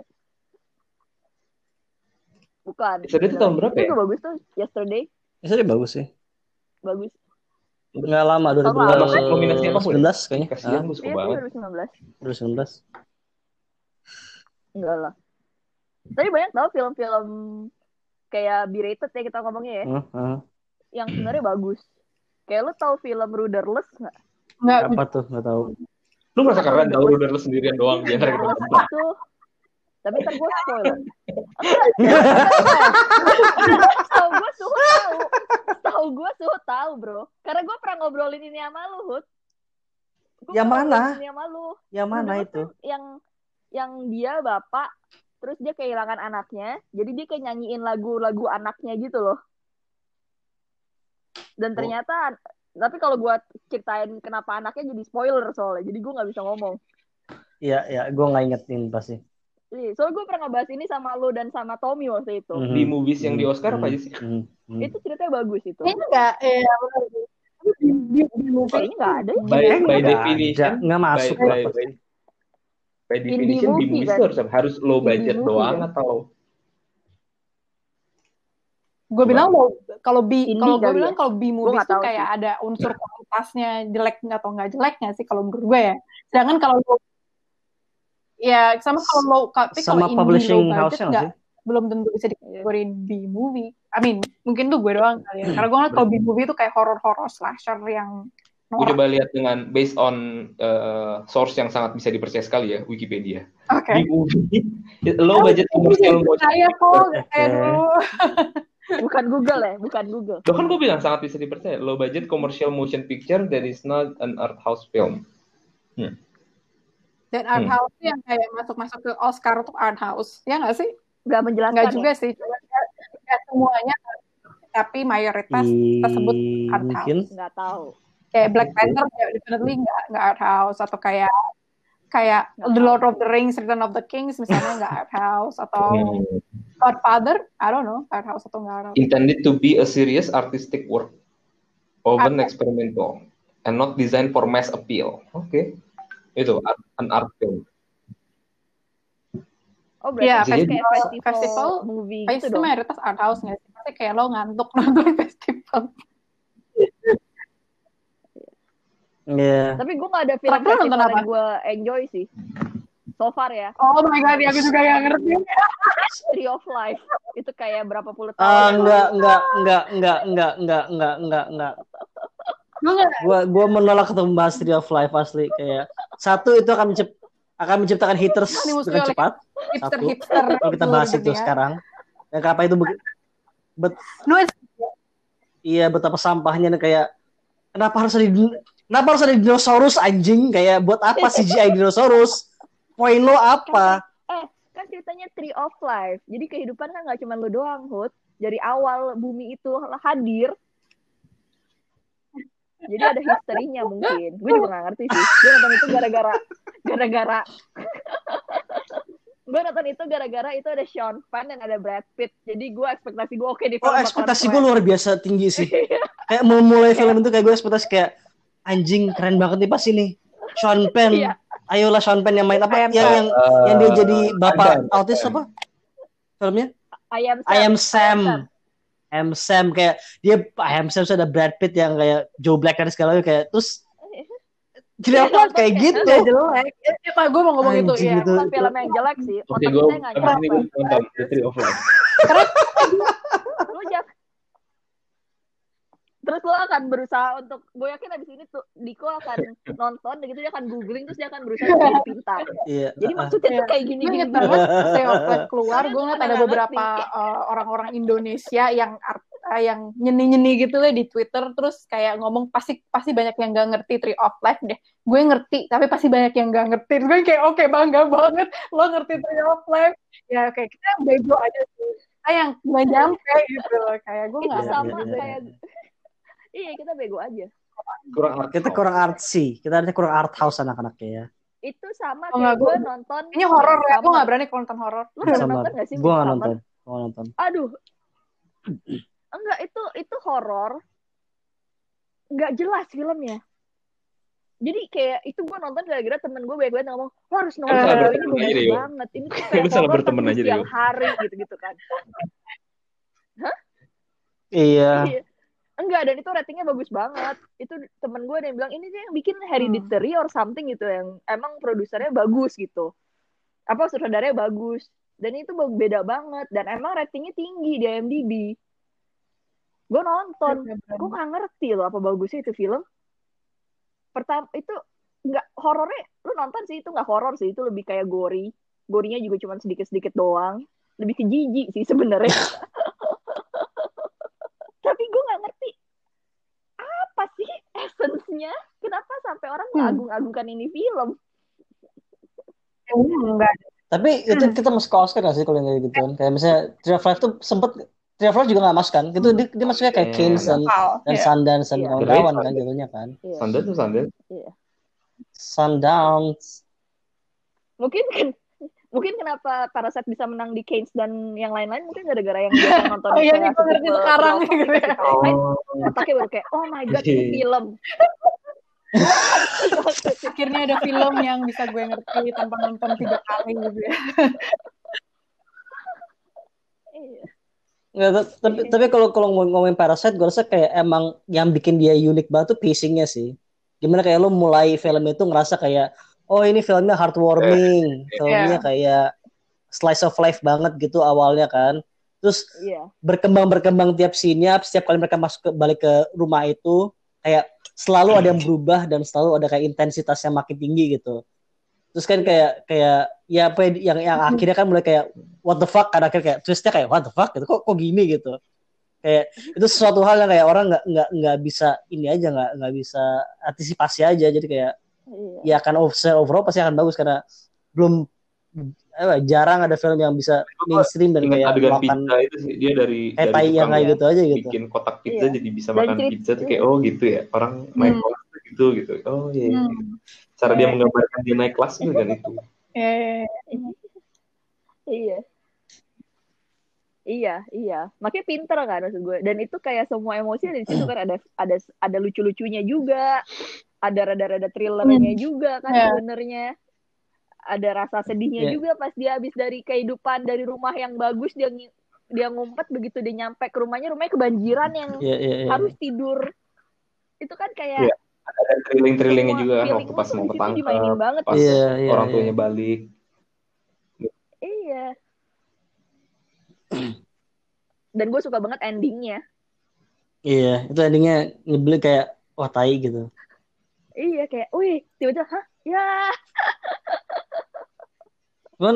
S3: Bukan.
S2: Yesterday itu tahun berapa
S3: Itu
S2: ya?
S3: juga bagus tuh. Yesterday
S1: Biasanya bagus sih.
S3: bagus.
S1: Nggak lama
S3: Tahun lalu kan?
S1: 2019
S2: Nominasi apa pun ya?
S1: 19 kayaknya.
S2: Kasihan
S1: Ah,
S2: gue suka banget.
S3: 2019.
S1: 2019.
S3: Enggak lah. Tapi banyak tau film-film kayak B-rated ya kita ngomongnya ya,
S1: hah.
S3: yang sebenarnya bagus. Kayak lu tau film Ruderless nggak?
S4: nggak
S1: Apa tuh? Nggak tahu.
S2: Lu merasa keren tau lu sendirian doang biar kita nonton.
S3: itu tapi ntar gue spoil. Tahu gue suhu tahu. Tahu gue suhu tahu bro. Karena gue pernah ngobrolin ini sama lu Hud. Gua
S1: Yang
S3: pernah
S1: mana?
S3: ngobrolin Ini sama lu.
S1: Yang mana itu?
S3: Yang yang dia bapak terus dia kehilangan anaknya jadi dia kayak nyanyiin lagu-lagu anaknya gitu loh dan
S1: Oh.
S3: ternyata tapi kalau gua ceritain kenapa anaknya jadi spoiler soalnya jadi gua nggak bisa ngomong
S1: Iya, ya, gue nggak ingetin pasti.
S3: Iya, soalnya gue pernah ngebahas ini sama lo dan sama Tommy waktu itu.
S1: Mhm.
S2: Di movies yang di Oscar apa aja sih?
S1: Mhm. Mhm.
S3: Itu ceritanya bagus itu.
S4: Kayaknya nggak, iya benar. Tapi di, di, di movie
S3: Kayaknya nggak ada. ya.
S2: By, by
S1: Nggak ada,
S2: definition,
S1: nggak masuk
S2: by,
S1: lah
S2: by, by, by definition di
S3: movie,
S2: movies
S3: kan?
S2: harus harus low budget doang
S3: kan?
S2: atau
S4: gue bilang mau kalau B
S3: Indie
S4: kalau gue
S3: kali
S4: bilang
S3: ya?
S4: kalau B movies
S3: nggak
S4: tuh
S3: tahu
S4: kayak
S3: sih.
S4: ada unsur kualitasnya jelek atau nggak jeleknya sih kalau menurut gue ya. Sedangkan kalau lo ya sama kalau lo tapi kalau
S1: Sama publishing
S4: low budget
S1: house-nya nggak sih?
S4: belum tentu bisa dikategorin B movie. I mean mungkin tuh gue doang kali ya. Karena gue ngeliat kalau B movie itu kayak horror horror slasher yang
S2: gue coba lihat dengan based on uh, source yang sangat bisa dipercaya sekali ya Wikipedia.
S4: Oke.
S2: Di movie (laughs) low budget commercial.
S4: Saya kok kayak
S1: Oke.
S4: dulu. (laughs)
S3: Bukan Google ya, bukan Google.
S2: Loh kan gue bilang sangat bisa dipercaya. Low budget commercial motion picture that is not an art house film.
S4: Dan art
S2: Hmm.
S4: house yang kayak masuk-masuk ke Oscar untuk art house. Ya nggak sih?
S3: Gak menjelaskan
S4: Nggak
S3: ya?
S4: juga sih. Cuma nggak semuanya. Tapi mayoritas tersebut art house.
S1: Mungkin.
S3: Nggak tahu.
S4: kayak Black Panther definitely nggak nggak art house atau kayak kayak The
S3: tahu.
S4: Lord of the Rings, Return of the Kings misalnya nggak art house atau
S2: Hmm.
S4: Godfather, I don't know art house atau nggak art house.
S2: Intended to be a serious artistic work, often
S4: Art-
S2: experimental, and not designed for mass appeal. Oke, itu art- an art film.
S3: Oh berarti kayak
S2: festival-
S3: festival,
S4: festival,
S3: movie gitu
S4: itu
S3: dong.
S4: mayoritas art house nggak sih? Pasti kayak lo ngantuk (laughs) nonton festival.
S1: Iya.
S3: Tapi gue gak ada film
S4: Terakhir nonton
S3: festival
S4: apa?
S3: yang gue enjoy sih. So far ya,
S4: Oh my god, ya aku juga nggak ngerti.
S3: Tree of Life. Itu kayak berapa puluh tahun.
S1: Ah,
S3: yang
S1: enggak,
S3: lalu.
S1: enggak, enggak, enggak, enggak, enggak, enggak, enggak, enggak.
S4: Gue nggak
S1: Gua gua menolak ketemu bahas Tree of Life asli kayak satu itu akan mencip akan menciptakan haters dengan cepat.
S4: hipster-hipster
S1: Kalau kita bahas itu
S4: dunia.
S1: sekarang. Dan kenapa itu bet,
S4: Nuis,
S1: iya betapa sampahnya dan kayak kenapa harus ada din- kenapa harus ada dinosaurus anjing kayak buat apa CGI dinosaurus? Poin lo apa?
S3: kan ceritanya Tree of Life. Jadi kehidupan kan nggak cuma lu doang, Hud. Dari awal bumi itu hadir, jadi ada historinya mungkin. Gue juga gak ngerti sih. Gue nonton itu gara-gara gara-gara gue nonton itu gara-gara itu ada Sean Penn dan ada Brad Pitt. Jadi gue ekspektasi gue oke di
S1: Oh
S3: film
S1: ekspektasi gue luar biasa tinggi sih. Kayak mau mulai film itu kayak gue ekspektasi kayak anjing keren banget nih pas ini. Sean Penn.
S3: Iya.
S1: Ayolah Sean Penn yang main apa? Yang yang
S2: Eh,
S1: yang dia jadi bapak
S2: Adam,
S1: autis apa? Filmnya?
S3: I am Sam.
S1: I am Sam. I am Sam kayak dia I am Sam ada Brad Pitt yang kayak Joe Black dan segala macam kayak terus jadi apa (laughs) kayak gitu.
S4: Udah jelek. Ya, Pak, gue mau ngomong itu ya.
S1: itu.
S3: Bukan film yang jelek sih.
S2: Oke, gue
S3: nggak
S2: nonton The Tree of Life.
S3: Lu jangan Terus lo akan berusaha untuk, gue yakin abis ini tuh Diko akan (laughs) nonton, dan gitu dia akan googling, terus dia akan berusaha jadi pintar. (laughs)
S1: Iya.
S3: Jadi maksudnya tuh
S4: Iya.
S3: kayak gini gini
S4: banget Stay of Life keluar, gue ngeliat ada
S3: Nggak
S4: beberapa uh, orang-orang Indonesia yang art, uh, yang nyeni-nyeni gitu lah di Twitter, terus kayak ngomong pasti pasti banyak yang gak ngerti Tree of Life deh. Gue ngerti, tapi pasti banyak yang gak ngerti. Gue kayak oke bangga banget lo ngerti Tree of Life. Ya kayak kita bego aja sih. Sayang, gak nyampe gitu loh. Kayak gue
S3: Itu
S4: gak
S1: Iya,
S3: sama
S1: iya, iya.
S3: kayak, iya kita bego aja.
S2: Kurang art
S1: Kita kurang artsy, kita ada kurang art house anak-anaknya ya.
S3: Itu sama
S4: Oh,
S3: kayak
S4: nggak,
S3: gue nonton.
S4: Ini horor ya, gue gak berani kalau nonton horor.
S3: Lu pernah nonton gak sih?
S1: Gue gak nonton. Gue gak nonton.
S3: Aduh. Enggak, itu itu horor. Enggak jelas filmnya. Jadi kayak itu gue nonton gara-gara temen gue banyak banget ngomong, lo harus nonton,
S4: salah
S3: ini
S2: berteman aja,
S3: bagus banget. Ini tuh (laughs) kayak
S2: salah
S3: horor
S2: berteman
S3: tapi
S2: aja,
S3: siang hari gitu-gitu kan. (laughs)
S1: Iya.
S3: Iya. Enggak, dan itu ratingnya bagus banget. Itu temen gue ada yang bilang, ini dia yang bikin Hereditary or something gitu, yang emang produsernya bagus gitu. Apa, sutradaranya bagus. Dan itu beda banget. Dan emang ratingnya tinggi di IMDb. Gue nonton, gue gak ngerti loh apa bagusnya itu film. Pertama, itu nggak horornya, lu nonton sih, itu nggak horor sih, itu lebih kayak gori. Gorinya juga cuma sedikit-sedikit doang. Lebih ke jijik sih sebenarnya. (laughs) Tapi gue nggak ngerti apa sih essence-nya? Kenapa sampai orang
S4: Hmm.
S3: mengagung-agungkan ini film?
S4: Enggak.
S1: Tapi itu kita masuk ke Oscar gak sih kalau yang kayak gitu kan? Kayak misalnya of Life tuh sempet of Life juga gak masuk kan? Itu dia, dia masuknya kayak
S2: Iya.
S1: Keynes dan, dan
S4: Iya.
S1: Sundance dan
S3: Iya.
S1: kawan-kawan kan jatuhnya kan.
S3: Iya.
S2: Sundance tuh Sundance.
S1: Sundance.
S3: Mungkin kan mungkin kenapa Parasite bisa menang di Cannes dan yang lain-lain mungkin gara-gara yang biasa (laughs) nonton
S4: Oh iya, nih gue ngerti sekarang gitu ya.
S3: Parasite, otaknya baru kayak oh my god ini (laughs) film (laughs)
S4: Akhirnya ada film yang bisa gue ngerti tanpa nonton tiga kali gitu ya.
S3: Iya.
S1: Nggak, ta- tapi tapi kalau kalau ngomong- ngomongin Parasite, gue rasa kayak emang yang bikin dia unik banget tuh pacingnya sih. Gimana kayak lo mulai film itu ngerasa kayak, oh ini filmnya heartwarming, filmnya kayak slice of life banget gitu awalnya kan. Terus
S3: iya.
S1: berkembang berkembang tiap scene-nya, setiap kali mereka masuk ke balik ke rumah itu, kayak selalu ada yang berubah dan selalu ada kayak intensitasnya makin tinggi gitu. Terus kan kayak kayak ya apa yang yang (laughs) akhirnya kan mulai kayak what the fuck kan akhirnya kayak twistnya kayak what the fuck gitu. Kok kok gini gitu. Kayak itu sesuatu hal yang kayak orang nggak nggak nggak bisa ini aja nggak nggak bisa antisipasi aja. Jadi kayak
S3: iya.
S1: Ya akan over- overall pasti akan bagus karena belum apa, jarang ada film yang bisa mainstream dan kayak
S2: adegan
S1: makan
S2: pizza itu sih dia dari
S1: kayak
S2: dari
S1: yang kayak gitu aja gitu.
S2: bikin kotak pizza
S3: Iya.
S2: jadi bisa
S3: Dan
S2: makan
S3: cerit-
S2: pizza tuh kayak oh gitu ya orang naik
S4: Hmm.
S2: kelas tuh gitu gitu. Oh iya iya.
S4: Hmm.
S2: cara dia menggambarkan dia naik kelas juga kan itu.
S4: Eh,
S3: iya. Iya iya. Makanya pinter kan maksud gue. Dan itu kayak semua emosi ada di situ kan ada ada ada lucu-lucunya juga ada rada-rada thrillernya juga kan
S4: Iya.
S3: sebenarnya ada rasa sedihnya
S1: Iya.
S3: juga pas dia habis dari kehidupan dari rumah yang bagus dia dia ngumpet begitu dia nyampe ke rumahnya rumahnya kebanjiran yang
S1: Iya, iya, iya.
S3: harus tidur itu kan kayak
S2: Iya. ada thrilling thrillingnya juga kan waktu pas mau ketangkep
S3: banget
S2: pas
S1: Iya, iya,
S2: orang
S1: iya.
S2: tuanya balik
S3: iya dan gue suka banget endingnya
S1: Iya, itu endingnya nyebelin kayak wah tai gitu.
S3: Iya kayak, wih, tiba-tiba, hah, ya,
S1: Cuman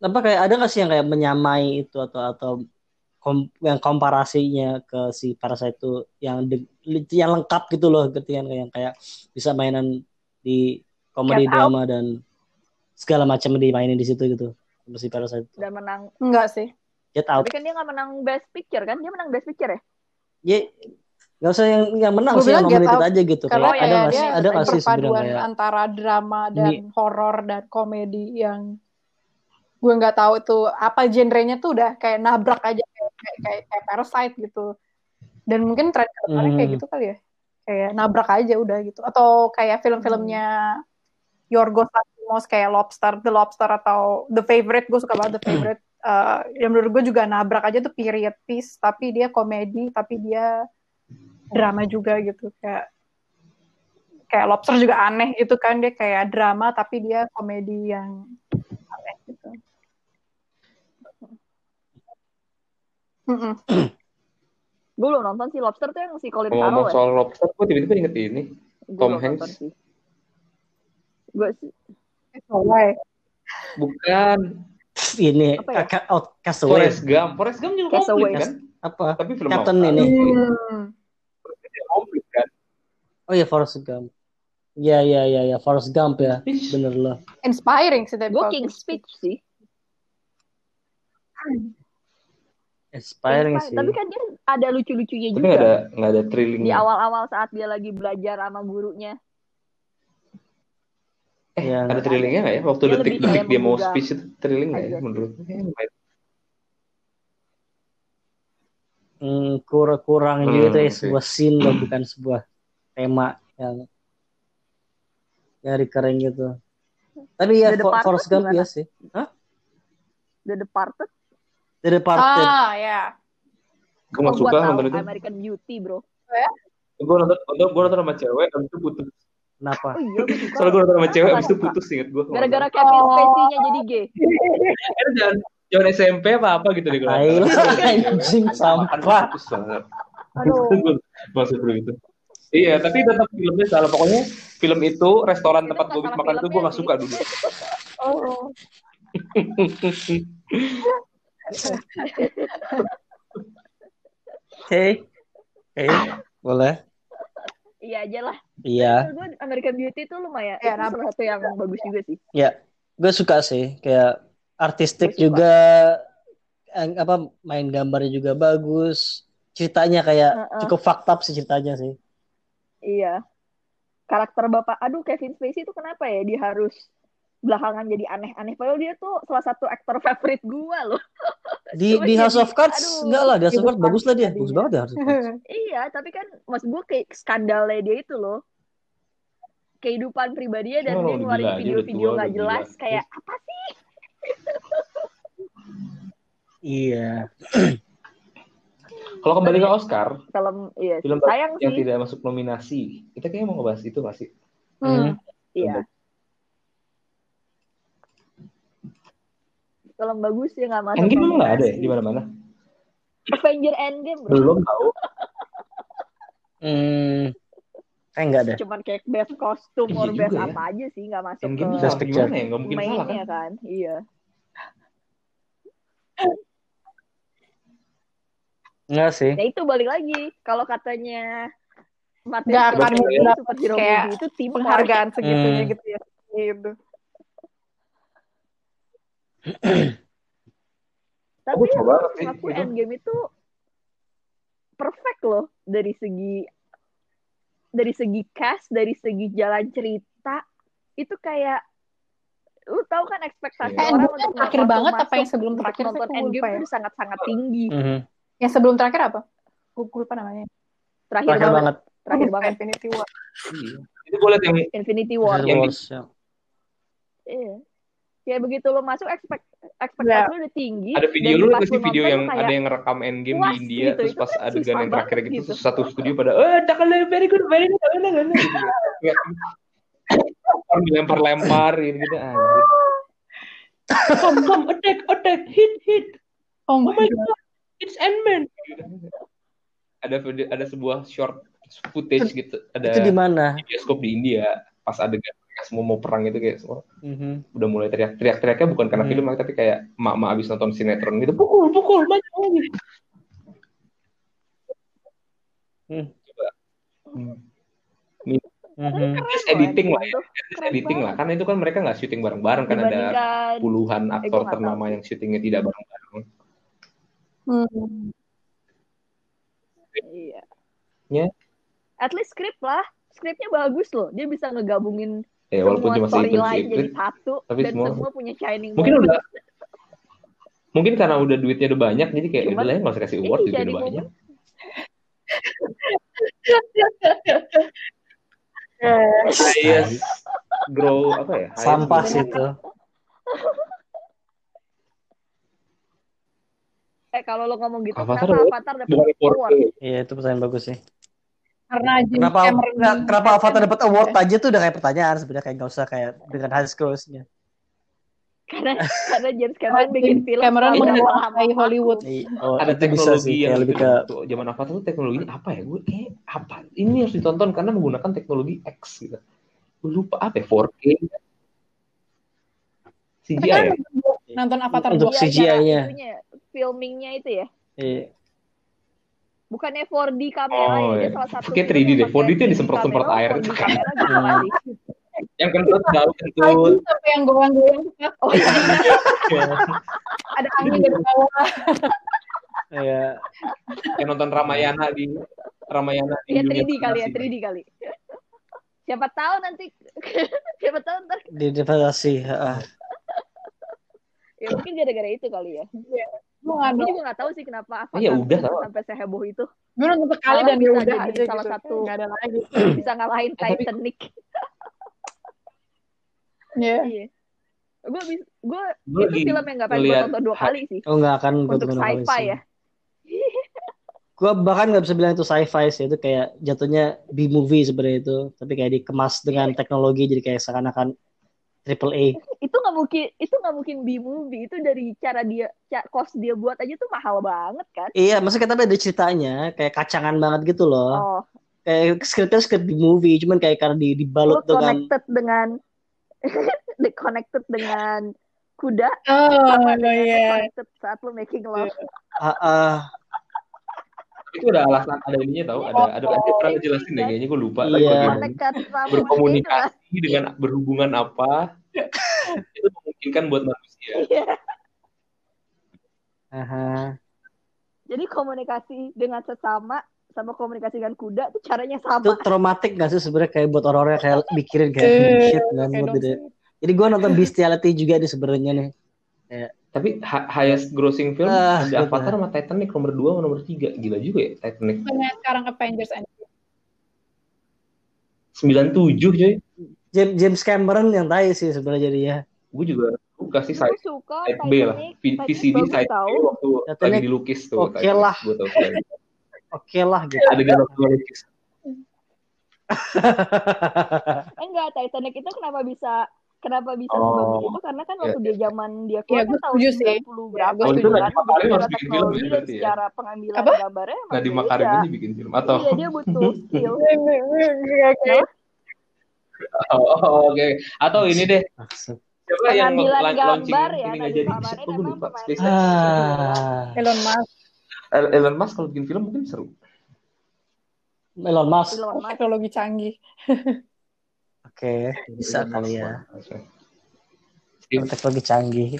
S1: apa kayak ada nggak sih yang kayak menyamai itu atau atau kom- yang komparasinya ke si Parasite itu yang de- yang lengkap gitu loh gitu kan yang kayak bisa mainan di komedi
S4: Get Out.
S1: drama dan segala macam dimainin di situ gitu sama si Parasite itu.
S3: Dan menang.
S4: Enggak sih.
S1: Get Out
S3: Tapi kan dia nggak menang Best Picture kan? Dia menang Best Picture ya?
S1: ya nggak usah yang yang menang
S4: Gua
S1: sih yang nominated
S4: Out.
S1: aja gitu
S4: Karena
S1: kayak ada
S3: ya,
S1: nggak sih ada nggak sih
S4: perpaduan
S1: kayak
S4: antara drama dan
S1: Ini-
S4: horor dan komedi yang gue nggak tahu itu apa genrenya tuh udah kayak nabrak aja kayak kayak, kayak, Parasite gitu. Dan mungkin tren ke depannya kayak
S1: Hmm.
S4: gitu kali ya. Kayak nabrak aja udah gitu. Atau kayak film-filmnya Yorgos Lanthimos kayak Lobster The Lobster atau The Favorite. Gue suka banget The Favorite. Eh, yang menurut gue juga nabrak aja tuh period piece tapi dia komedi tapi dia drama juga gitu kayak kayak Lobster juga aneh gitu kan dia kayak drama tapi dia komedi yang aneh gitu. (clears throat)
S3: Gue belum nonton sih Lobster tuh yang si Colin
S2: Ngomong
S3: Farrell ya.
S2: soal lobster, gue tiba-tiba inget ini.
S3: Gua
S2: Tom Hanks.
S3: Gue sih
S4: Soalnya
S2: Bukan.
S1: ini
S3: Apa ya?
S1: Ka- Castaway
S2: Forrest Gump. Forrest Gump juga komplit kan?
S1: apa
S2: Tapi film
S1: Captain
S2: apa?
S1: ini.
S4: hmm.
S1: Oh ya Forrest Gump ya ya ya ya Forrest Gump ya bener loh
S4: inspiring sih tapi
S3: King's Speech sih.
S1: inspiring
S3: Inspire-
S1: sih
S3: Tapi kan dia ada lucu-lucunya
S2: Tapi
S3: juga.
S2: nggak ada nggak ada thrilling.
S3: Di awal-awal saat dia lagi belajar sama gurunya.
S2: Eh,
S1: Ya,
S2: ada thrillingnya nggak ya? Waktu detik-detik dia mau speech itu thrilling nggak ya? Menurut lumayan.
S1: Hmm, kur- kurang
S2: Hmm,
S1: juga itu ya,
S2: oke.
S1: sebuah scene loh bukan sebuah tema yang yang recurring gitu tapi ya
S3: The
S1: For- Forrest Gump ya sih
S3: The Departed.
S1: The Departed
S4: ah ya
S2: Gue nggak
S3: Oh,
S2: suka nonton itu.
S3: American Beauty bro.
S2: Gue nonton, nonton, gue nonton sama cewek, habis itu putus.
S1: kenapa
S3: Oh iya gue.
S2: Soalnya gue nonton sama cewek, habis itu putus inget gue.
S3: Gara-gara Kevin
S4: Oh.
S3: Spacey-nya jadi gay. (laughs)
S2: Kan jangan jangan SMP apa apa gitu deh
S1: lah, (laughs) anjing sampah
S4: aduh (laughs)
S2: Gue Maksud gue gitu. Iya, tapi tetap filmnya salah. Pokoknya film itu restoran
S3: Itu
S2: tempat gue makan itu gue gak suka dulu. (laughs)
S4: oh
S1: oke oke boleh
S3: Iya aja lah.
S1: iya
S3: Gue American Beauty tuh lumayan.
S4: Ya,
S3: itu salah satu yang bagus juga sih.
S1: ya gue suka sih kayak artistik juga yang apa main gambarnya juga bagus ceritanya kayak
S3: Heeh.
S1: cukup fucked up sih ceritanya sih
S3: Iya. Karakter bapak, aduh Kevin Spacey itu kenapa ya dia harus belakangan jadi aneh-aneh. Padahal dia tuh salah satu aktor favorit gua loh. (laughs)
S1: di
S3: Cuma
S1: di House
S3: jadi-
S1: of Cards
S3: aduh.
S1: enggak lah di House of Cards bagus lah dia
S4: tadinya.
S1: bagus banget ya House of Cards (laughs)
S3: Iya, tapi kan maksud gue kayak skandalnya dia itu loh. Kehidupan pribadinya dan
S2: Cuma
S3: dia ngeluarin video-video nggak
S2: udah
S3: jelas.
S2: gila.
S3: Kayak apa sih? (laughs)
S1: iya (clears throat)
S2: Kalau kembali ke Oscar,
S3: Film, iya sih.
S2: film
S3: sayang
S2: yang
S3: sih.
S2: tidak masuk nominasi, kita kayaknya mau ngebahas itu gak sih?
S4: hmm.
S3: Iya. Film bagus ya nggak masuk.
S2: Endgame memang nggak ada ya di mana-mana.
S3: Avenger Endgame bro.
S2: Belum tahu. (laughs)
S1: hmm kayak enggak ada
S3: Cuman kayak best costume
S2: Iya
S3: or best
S2: ya.
S3: apa aja sih nggak masuk
S2: Endgame
S3: ke
S1: Best Picture.
S2: gimana ya? Nggak mungkin salah kan?
S3: kan. Iya.
S1: Enggak sih
S3: Ya itu balik lagi. Kalau katanya materi
S4: Nggak
S2: akan
S3: superhero
S4: kayak
S3: movie itu tim
S4: penghargaan segitunya
S1: Hmm.
S4: gitu ya gitu (clears throat)
S3: Tapi
S2: Aku coba
S3: menurut
S2: sih,
S3: aku
S2: itu.
S3: Endgame itu perfect loh dari segi dari segi cast, dari segi jalan cerita itu kayak lu tahu kan ekspektasi
S2: Iya.
S3: orang untuk
S4: terakhir
S3: waktu
S4: banget apa yang sebelum terakhir?
S3: nonton Endgame
S4: lupa ya.
S3: itu sangat-sangat tinggi.
S1: Mhm.
S4: Yang sebelum terakhir apa gue lupa namanya
S3: Terakhir,
S1: terakhir
S3: banget,
S1: banget
S3: terakhir banget (laughs)
S4: Infinity War
S2: Iya. Itu gue liat yang
S3: Infinity War.
S2: Yang
S1: ya.
S3: Iya. Kayak begitu lo masuk ekspek ekspektasi
S4: Ya.
S3: lu udah tinggi.
S2: ada video lu
S3: pas
S2: kasih
S3: lu
S2: video yang
S3: kayak,
S2: ada yang ngerekam endgame di India
S3: gitu.
S2: terus
S3: Itu
S2: pas
S3: kan
S2: adegan yang terakhir gitu,
S3: gitu.
S2: terus satu studio pada eh takale very good very good very good, very good." orang dilempar-lempar gitu anjir. (laughs) come come attack attack hit hit
S4: oh
S2: oh
S4: my
S2: my
S4: god
S2: god it's Ant-Man. Ada video ada sebuah short footage gitu. Ada
S1: itu di mana?
S2: bioskop di India pas adegan mereka semua mau perang gitu kayak semua.
S1: Mhm.
S2: udah mulai teriak teriak teriaknya bukan karena
S1: Hmm.
S2: film tapi kayak emak-emak abis nonton sinetron gitu. Pukul pukul banyak lagi
S1: Hmm.
S2: coba.
S1: Mhm.
S2: Terus editing lah ya. editing lah. karena itu kan mereka nggak syuting bareng-bareng kan ada puluhan aktor ternama yang syutingnya tidak bareng-bareng
S4: Hmm.
S3: Iya.
S2: Ya.
S3: At least skrip lah. Skripnya bagus loh. Dia bisa ngegabungin
S2: ya walaupun
S3: semua storyline jadi
S2: script
S3: satu
S2: tapi
S3: dan
S2: semua-
S3: semua punya shining
S2: mungkin
S3: moment.
S2: udah mungkin karena udah duitnya udah banyak jadi kayak udah lah ya nggak usah kasih award
S3: shining
S2: udah banyak (laughs) highest grow apa ya highest
S1: Sampah sih itu. (laughs)
S3: Eh kalau lo ngomong gitu,
S2: Avatar
S3: kenapa? Avatar dapat award?
S2: 4K
S1: Iya, itu pertanyaan bagus sih.
S4: Karena James
S1: Kenapa
S4: Cameron
S1: nggak- kenapa Avatar dapat award aja tuh udah kayak pertanyaan sebenarnya kayak nggak usah kayak dengan high scores-nya.
S3: Karena karena James Cameron bikin film
S4: Cameron menguasai. Hollywood.
S1: Iya, Oh,
S2: ada teknologi
S1: sih
S2: yang
S1: lebih ke
S2: zaman Avatar tuh teknologinya apa ya gue kayak apa ini harus ditonton karena menggunakan teknologi X gitu gue lupa apa ya 4K CGI
S4: kan
S2: ya
S4: nonton Avatar
S1: Untuk
S4: 2
S1: CGI-nya.
S3: Filmingnya itu ya.
S1: iya.
S3: Bukannya 4D kamera
S2: Oh,
S3: ya, dia
S2: iya.
S3: salah satu
S2: Kayak
S3: film
S2: 3D
S3: yang
S2: deh.
S3: pakai
S2: 4D itu yang
S3: 3D
S2: disemprot-semprot air
S3: 4D
S2: itu kan. yang kentut bau kentut
S4: sampai yang goyang-goyang.
S3: Oh iya, (laughs)
S4: ada angin dari bawah.
S1: Iya.
S2: yang nonton Ramayana di Ramayana di
S3: ya
S2: dunia
S3: 3D kali ya,
S2: fantasi.
S3: 3D kali. Siapa tahu nanti, (laughs) siapa tahu ntar,
S1: Di devastasi. ah.
S3: ya mungkin gara-gara itu kali ya.
S4: Gue nggak
S3: Gue
S4: tahu.
S3: juga nggak tahu sih kenapa Avatar
S2: Iya, udah,
S3: bisa
S2: sama.
S3: sampai seheboh itu.
S4: Gue nonton sekali dan ya
S3: bisa
S4: udah
S3: jadi
S4: aja
S3: salah
S4: gitu.
S3: satu-
S4: Nggak ada lagi. (clears throat)
S3: Bisa ngalahin
S2: Eh,
S3: Titanic.
S4: Iya.
S3: Iya. Gue bisa, gue
S2: Gue
S3: itu film yang gak pengen gue tonton dua kali sih.
S1: Oh nggak akan gue
S3: Untuk sci-fi
S1: sih.
S3: ya. (laughs)
S1: Gue bahkan nggak bisa bilang itu sci-fi sih. Itu kayak jatuhnya B-movie sebenarnya itu. Tapi kayak dikemas dengan teknologi jadi kayak seakan-akan triple A.
S3: Itu nggak mungkin, itu nggak mungkin B-movie. Itu dari cara dia, ca- cost dia buat aja tuh mahal banget kan.
S1: Iya, maksudnya tapi ada ceritanya kayak kacangan banget gitu loh.
S3: Oh,
S1: Kayak skripnya skrip B-movie, cuman kayak karena di dibalut dengan
S3: connected dengan, (laughs) di- connected dengan kuda.
S4: Oh,
S3: sama dengan
S4: iya.
S3: connected saat lo making love.
S1: ah, ah,
S2: itu ada alasan ada ininya tahu ada ada ada pernah ngejelasin deh kayaknya gue lupa
S1: Iya.
S3: itu kan.
S2: berkomunikasi dengan berhubungan apa (laughs) itu memungkinkan buat manusia
S3: Iya.
S1: aha.
S3: Jadi komunikasi dengan sesama sama komunikasi dengan kuda tuh caranya
S1: Itu
S3: sama.
S1: traumatik gak sih sebenarnya kayak buat orang-orang yang kayak mikirin kayak
S4: Eh,
S1: "Hmm, shit
S4: kayak.
S1: I-" Jadi gue nonton Bestiality juga nih sebenarnya nih.
S2: Tapi hi- highest grossing film
S1: Ah,
S2: ada. Avatar sama Titanic nomor 2 sama nomor 3 gila juga ya Titanic
S4: Bukannya sekarang Avengers Endgame.
S2: 97 coy
S1: James, James Cameron yang tahu sih sebenarnya jadinya.
S2: gue juga suka sih
S3: Gue
S2: side,
S3: suka
S2: side B lah
S3: Titanic.
S2: V-
S3: Titanic
S2: VCD side B waktu
S1: Titanic,
S2: lagi dilukis tuh
S1: oke lah.
S2: gue tau sekali.
S1: Oke lah gitu.
S2: adegan waktu dilukis
S3: Eh, enggak, Titanic itu kenapa bisa kenapa bisa
S2: Oh.
S3: sebagus itu karena kan waktu dia zaman dia
S4: Iya,
S3: keluar
S4: gue
S3: kan tahun
S4: sih.
S3: 90 berapa
S4: Gue
S3: gitu
S4: setuju.
S3: kan.
S2: Nadiem Makarim harus bikin film ya berarti ya?
S3: secara pengambilan
S4: Apa?
S3: gambarnya
S2: nah
S3: beda.
S2: Makarim ini bikin film atau
S3: Iya, dia butuh (laughs) skill.
S4: Oke.
S2: oh, oh, oke atau ini deh siapa yang launching
S3: gambar ya,
S2: ini nggak
S3: Nadiem
S2: jadi siapa gue lupa
S1: Ah,
S4: Elon Musk.
S2: El- Elon Musk kalau bikin film mungkin seru
S1: Elon Musk.
S3: Elon Musk.
S4: Teknologi canggih. (laughs)
S1: Oke, bisa kali ya.
S2: Steve,
S1: Teknologi canggih.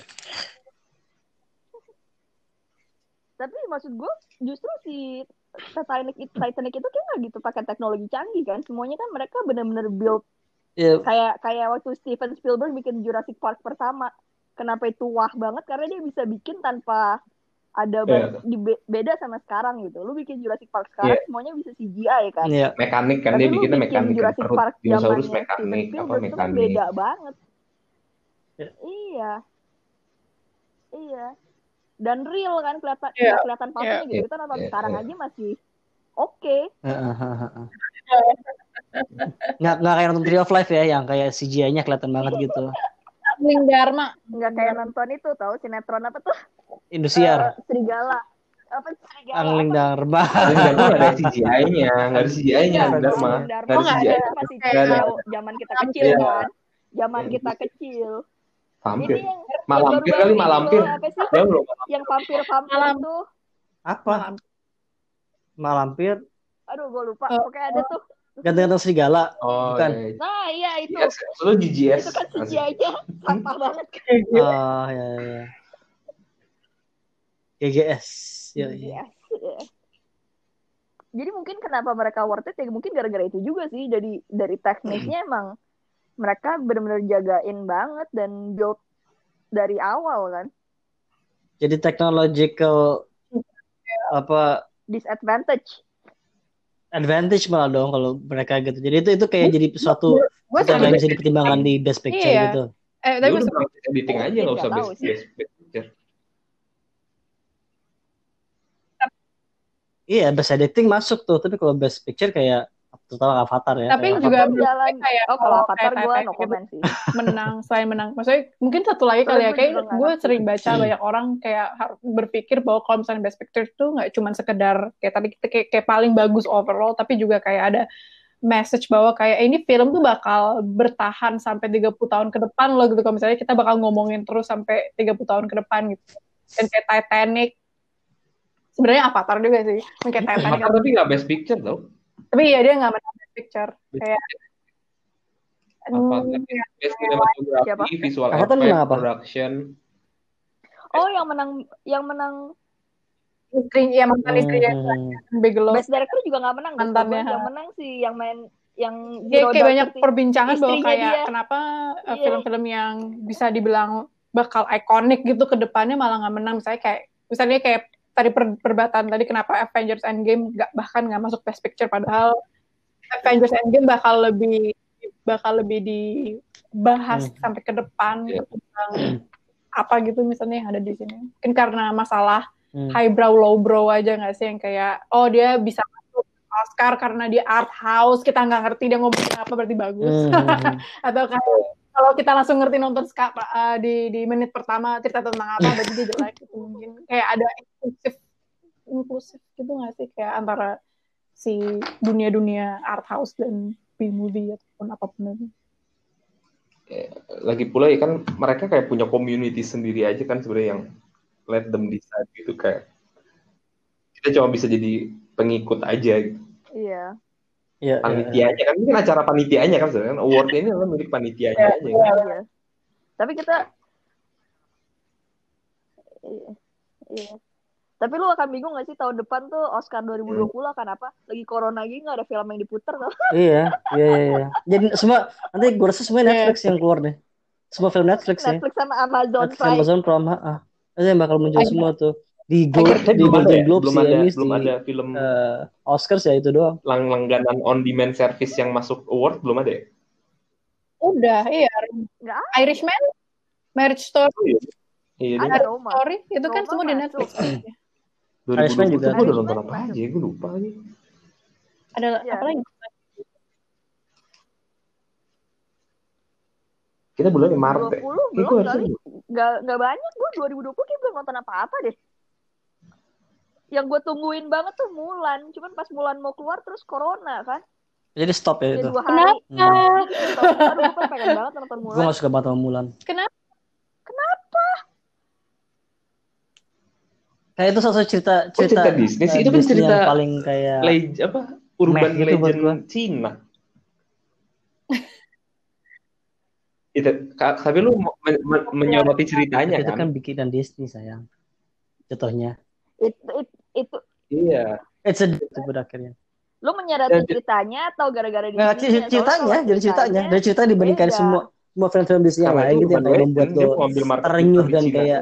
S3: Tapi maksud gue justru si Titanic itu Titanic itu kayak gitu pakai teknologi canggih kan. Semuanya kan mereka benar-benar build
S1: Ya,
S3: kayak kayak waktu Steven Spielberg bikin Jurassic Park pertama. Kenapa itu wah banget? Karena dia bisa bikin tanpa ada
S2: Iya.
S3: di be- beda sama sekarang gitu. Lu bikin Jurassic Park sekarang semuanya bisa CGI kan.
S1: ya.
S2: mekanik kan
S3: Tapi
S2: dia
S3: lu
S2: bikinnya
S3: bikin
S2: mekanik kan
S3: Jurassic
S2: perut
S3: Park
S2: dinosaurus
S3: zamannya
S2: mekanik
S3: Steven
S2: apa
S3: kan
S2: mekanik
S3: beda banget.
S1: Ya.
S3: Iya. Iya. Dan real kan kelihatan
S4: Iya.
S3: nggak kelihatan palsunya
S4: Iya.
S3: gitu. Kita nonton
S2: Iya,
S3: sekarang
S2: iya.
S3: aja masih oke.
S1: Nggak, nggak kayak nonton Tree of Life ya, yang kayak CGI-nya kelihatan banget gitu.
S4: Ling Dharma.
S3: Nggak kayak nonton itu tahu sinetron apa tuh?
S1: Indosiar,
S3: Eh, Serigala. Apa Serigala?
S1: Angling? Dharma.
S2: Nggak nggak ada CGI-nya nggak ada CGI-nya
S3: Iya,
S2: Dharma
S3: Dharma.
S2: nggak ada
S4: nggak
S2: CGI
S4: ada.
S3: jauh zaman kita kecil kan. zaman kita kecil. Ini
S2: Vampir.
S3: yang
S2: Malampir kali, malampir.
S3: tuh, apa sih?
S2: Jauh loh.
S3: Yang vampir-vampir
S4: Malam.
S3: tuh.
S1: Apa? Malampir
S3: Aduh, gue lupa.
S4: Oh.
S3: Pokoknya ada tuh.
S1: Ganteng-ganteng serigala.
S2: Oh,
S1: Bukan.
S2: iya.
S3: Nah, iya itu.
S2: Yes, lu GGS.
S3: Itu kan CGI aja. Sampah banget. (laughs)
S1: Ah, ya ya. GGS. Ya, ya.
S3: Yes. Iya. Jadi mungkin kenapa mereka worth it ya mungkin gara-gara itu juga sih. Jadi dari teknisnya emang mereka benar-benar jagain banget dan build dari awal kan.
S1: Jadi technological apa
S3: Disadvantage.
S1: Advantage malah dong kalau mereka gitu. Jadi itu itu kayak jadi suatu yang bisa dipertimbangkan di best picture
S4: Iya.
S1: gitu.
S4: eh,
S2: Ya
S4: tapi
S2: udah
S4: sebelum-
S2: proses editing aja nggak usah best, best, best picture.
S1: Iya, best editing masuk tuh, tapi kalau best picture kayak total Avatar ya.
S4: tapi juga
S3: Avatar
S4: menurut
S3: jalan.
S4: kayak
S3: Oh, kalau Avatar
S4: kayak
S3: gue no
S4: gitu,
S3: comment sih. (laughs)
S4: menang selain menang maksudnya mungkin satu lagi kali ya kayak gue sering baca
S1: Hmm.
S4: banyak orang kayak berpikir bahwa kalau misalnya best picture tuh nggak cuma sekedar kayak tadi kita kayak, kayak paling bagus overall tapi juga kayak ada message bahwa kayak "Eh, ini film tuh bakal bertahan sampai 30 tahun ke depan loh gitu kalau misalnya kita bakal ngomongin terus sampai 30 tahun ke depan gitu dan kayak Titanic sebenarnya Avatar juga sih kayak Titanic
S2: Avatar tapi nggak best picture tau.
S4: Tapi ya dia nggak menang best picture
S2: Best
S4: kayak
S2: Avatar
S4: hmm,
S2: best
S3: Siapa?
S2: cinematography, visual
S1: Avatar
S2: effect,
S1: apa?
S2: production.
S3: Oh, yang menang yang menang
S4: istri ya mantan istrinya
S1: Hmm.
S4: Bigelow
S3: Best Director juga nggak menang. Best
S4: Mantannya.
S3: Yang menang sih yang main yang
S4: Kayak,
S3: Zero
S4: kayak
S3: Dark
S4: banyak
S3: Thirty.
S4: perbincangan bahwa kayak
S3: dia.
S4: kenapa uh,
S3: Iya.
S4: film-film yang bisa dibilang bakal ikonik gitu ke depannya malah nggak menang misalnya kayak misalnya kayak tadi per- perdebatan tadi kenapa Avengers Endgame nggak bahkan nggak masuk Best Picture padahal Avengers Endgame bakal lebih bakal lebih dibahas
S1: Hmm.
S4: sampai ke depan
S2: Iya.
S4: tentang apa gitu misalnya yang ada di sini mungkin karena masalah
S1: Hmm.
S4: highbrow lowbrow aja nggak sih yang kayak oh dia bisa masuk Oscar karena dia art house kita nggak ngerti dia ngomongin apa berarti bagus
S1: Hmm. (laughs)
S4: atau kayak kalau kita langsung ngerti nonton ska- uh, di di menit pertama cerita tentang apa (laughs) berarti dia jelek gitu mungkin kayak ada inklusif inklusif gitu nggak sih kayak antara si dunia-dunia art house dan B movie ataupun apa pun itu
S2: Lagi pula ya kan mereka kayak punya community sendiri aja kan sebenarnya yang let them decide gitu kayak kita cuma bisa jadi pengikut aja gitu.
S3: Iya.
S1: Iya, iya, iya.
S2: panitianya kan ini kan acara panitianya kan sebenarnya kan award ini adalah milik panitianya aja kan.
S3: Iya. Tapi kita Iya. Iya. Tapi lu akan bingung gak sih tahun depan tuh Oscar 2020 akan apa? Lagi corona gini gak ada film yang diputer tau. (laughs)
S1: Iya, iya, iya, iya. Jadi semua nanti gue rasa semua Netflix yang keluar deh. Semua film Netflix ya.
S3: Netflix sama Amazon
S1: Netflix,
S3: Prime.
S1: Amazon Prime, ah. Itu yang bakal muncul
S4: Ayo.
S1: semua tuh di Gold,
S2: Tapi
S1: di
S2: belum ada
S1: Golden
S2: ya?
S1: Globes,
S2: belum
S1: di
S2: ada
S1: Emmys,
S2: belum
S1: di
S2: ada film
S1: eh, Oscars ya itu doang.
S2: lang langganan on demand service yang masuk award belum ada ya?
S4: udah iya
S3: Nggak ada.
S4: Irishman Marriage Story
S2: Iya,
S3: Ada
S2: dia
S3: Roma.
S4: Story itu kan
S3: Roma
S4: semua di. Netflix
S2: 2020
S1: Irishman juga.
S2: gue udah nonton apa aja, gue lupa lagi.
S4: ada
S3: Iya.
S4: apa lagi
S2: Kita bulan Maret ya.
S3: 20
S2: Kayak
S3: belum
S2: gue
S3: kali.
S2: harusnya
S3: Nggak, nggak banyak. Gue 2020 kayak belum nonton apa-apa deh. Yang gue tungguin banget tuh Mulan. Cuman pas Mulan mau keluar terus Corona kan.
S1: Jadi stop ya
S3: Jadi
S1: itu.
S3: dua hari.
S4: kenapa
S3: Aduh, gue pengen banget nonton
S1: Gue
S3: Mulan.
S1: gak suka banget sama Mulan.
S4: kenapa
S1: Kayak itu salah satu cerita
S2: Oh,
S1: cerita,
S2: cerita Disney sih.
S1: eh,
S2: Itu kan cerita
S1: yang paling kayak
S2: Leg apa? Urban
S1: Meh gitu buat
S2: legend
S1: gua.
S2: Cina. itu Kak, tapi lu men- men- menyoroti ceritanya
S1: itu
S2: kan?
S1: kan bikinan Disney sayang. Contohnya.
S3: Itu, itu, itu
S2: Iya.
S1: It's a itu pada akhirnya.
S3: lu menyerati ceritanya atau gara-gara di
S1: Nggak?
S3: Soalnya
S1: ceritanya,
S3: kalau
S1: jadi ceritanya, dari cerita dibandingkan
S3: beda.
S1: semua semua film-film Disney yang lain
S2: itu
S1: gitu yang membuat
S2: dia
S1: lo terenyuh dan
S2: Cina.
S1: kayak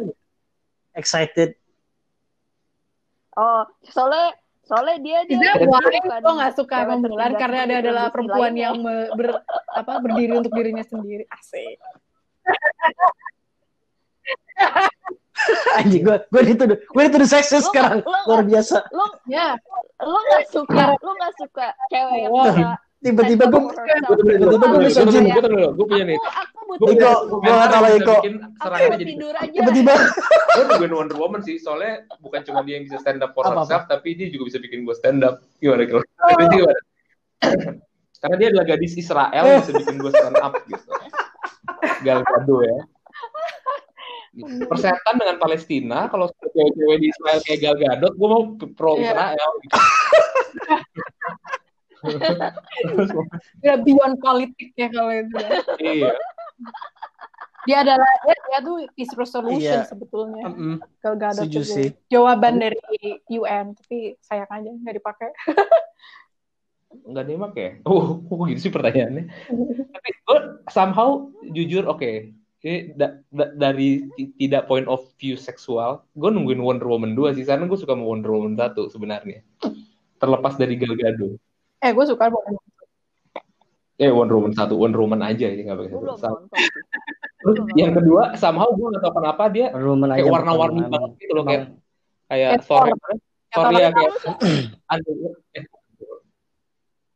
S1: excited.
S3: Oh, soalnya soalnya dia dia
S4: Tidak,
S3: bukan
S4: why gue gak suka
S3: tertindas
S4: karena dia adalah perempuan
S3: lainnya.
S4: yang me- ber- apa berdiri untuk dirinya sendiri. Asik. (laughs) (laughs)
S1: Anjing gue gue dituduh gue dituduh seksis
S3: Lu-
S1: sekarang
S3: lu-
S1: luar biasa.
S3: Lu
S4: Ya,
S3: lu nggak suka lu nggak suka cewek yang bisa
S1: Tiba-tiba gue tiba-tiba gue bisa
S2: Gue
S1: gym.
S2: gue punya nih.
S3: aku aku
S2: Gue
S3: butuh
S1: Iko, gua nggak tahu Iko.
S3: aja
S1: Tiba-tiba
S2: gue nungguin Wonder Woman sih soalnya bukan cuma dia yang bisa stand up for herself tapi dia juga bisa bikin gue stand up gimana kalau karena dia adalah gadis Israel
S1: Eh.
S2: bisa bikin gue stand up gitu Gal Gadot ya. Persetan dengan Palestina, kalau cewek-cewek di Israel kayak Gal Gadot, gue mau pro
S4: Iya.
S2: Israel. (laughs)
S4: Ya beyond politik ya kalau itu. ya.
S2: iya.
S4: Dia adalah dia, dia tuh peace resolution
S1: Iya.
S4: sebetulnya.
S1: Mm-mm.
S4: Gal Gadot
S1: Setuju sih.
S4: jawaban dari UN tapi sayang aja nggak dipakai. (laughs)
S2: Nggak nembak ya? Oh, kok gitu sih pertanyaannya. Tapi gue somehow jujur oke. Ini da- da- dari ti- tidak point of view seksual, gue nungguin Wonder Woman 2 sih, karena gue suka sama Wonder Woman 1 sebenarnya. Terlepas dari Gal Gadot.
S4: Eh gue suka banget.
S2: Eh, Wonder Woman 1, Wonder Woman aja ya, nggak pakai. Terus yang kedua, somehow gue nggak tahu kenapa dia
S1: Wonder Woman
S2: kayak
S1: aja
S2: warna-warni banget gitu loh, kayak kayak
S4: Kayak
S2: Thor.
S4: Thor.
S2: Ya,
S4: itu
S2: kayak (clears throat) eh,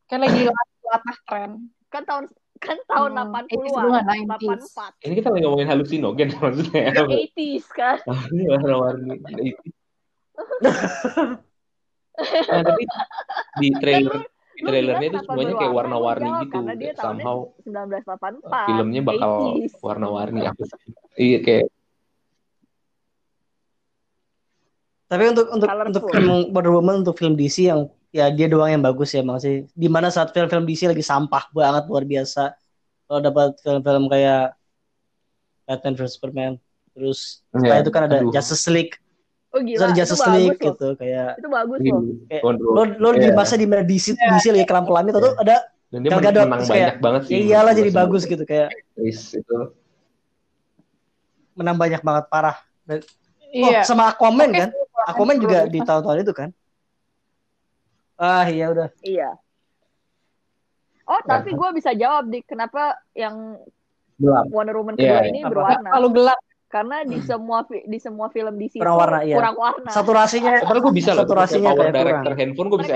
S4: Kayak lagi latah tren.
S3: Kan tahun kan tahun
S4: Hmm,
S3: 80-an,
S4: 80s.
S3: 84.
S2: ini kita lagi ngomongin halusinogen (laughs) maksudnya.
S3: 80s kan. (laughs)
S2: Ini warna-warni. (laughs) Nah, tapi di trailer di trailernya itu semuanya kayak warna-warni
S3: jawab,
S2: gitu.
S3: karena dia
S2: somehow
S3: 1984.
S2: filmnya bakal
S3: 80s.
S2: warna-warni apa sih? Iya kayak
S1: Tapi untuk untuk
S3: Colorful.
S1: untuk emang Wonder Woman untuk film DC yang ya dia doang yang bagus ya emang sih. Di mana saat film-film DC lagi sampah banget luar biasa. Kalau dapat film-film kayak Batman vs Superman, terus setelah
S2: Iya,
S1: itu kan ada
S2: aduh.
S1: Justice League,
S3: Oh
S1: terus
S3: gila, itu
S1: Justice
S3: bagus
S1: League
S3: loh.
S1: gitu kayak
S3: Itu bagus loh.
S1: Kayak, lo lo di
S2: Iya.
S1: masa di mana DC DC lagi kelam kelam itu tuh ada
S2: Dan dia
S1: Gal Gadot,
S2: menang
S1: terus
S2: banyak
S1: kayak,
S2: banget sih.
S1: ya iyalah jadi bagus gitu kayak
S2: Yes, itu.
S1: menang banyak banget parah. Dan-
S4: Iya.
S1: Oh, sama Aquaman
S4: Oke,
S1: kan? Aquaman juga di tahun-tahun itu kan? Ah iya udah.
S3: Iya. Oh, tapi gue bisa jawab di kenapa yang
S2: Gelap.
S3: Wonder Woman
S2: Iya,
S3: kedua
S2: iya.
S3: ini
S1: Apa?
S3: berwarna.
S4: Kalau gelap
S3: Karena di semua di semua film DC
S1: Kurang
S3: itu
S1: warna, iya.
S3: kurang warna.
S1: Saturasinya
S2: Padahal gue bisa loh.
S1: Saturasinya kayak
S2: director
S1: kurang.
S2: handphone gue bisa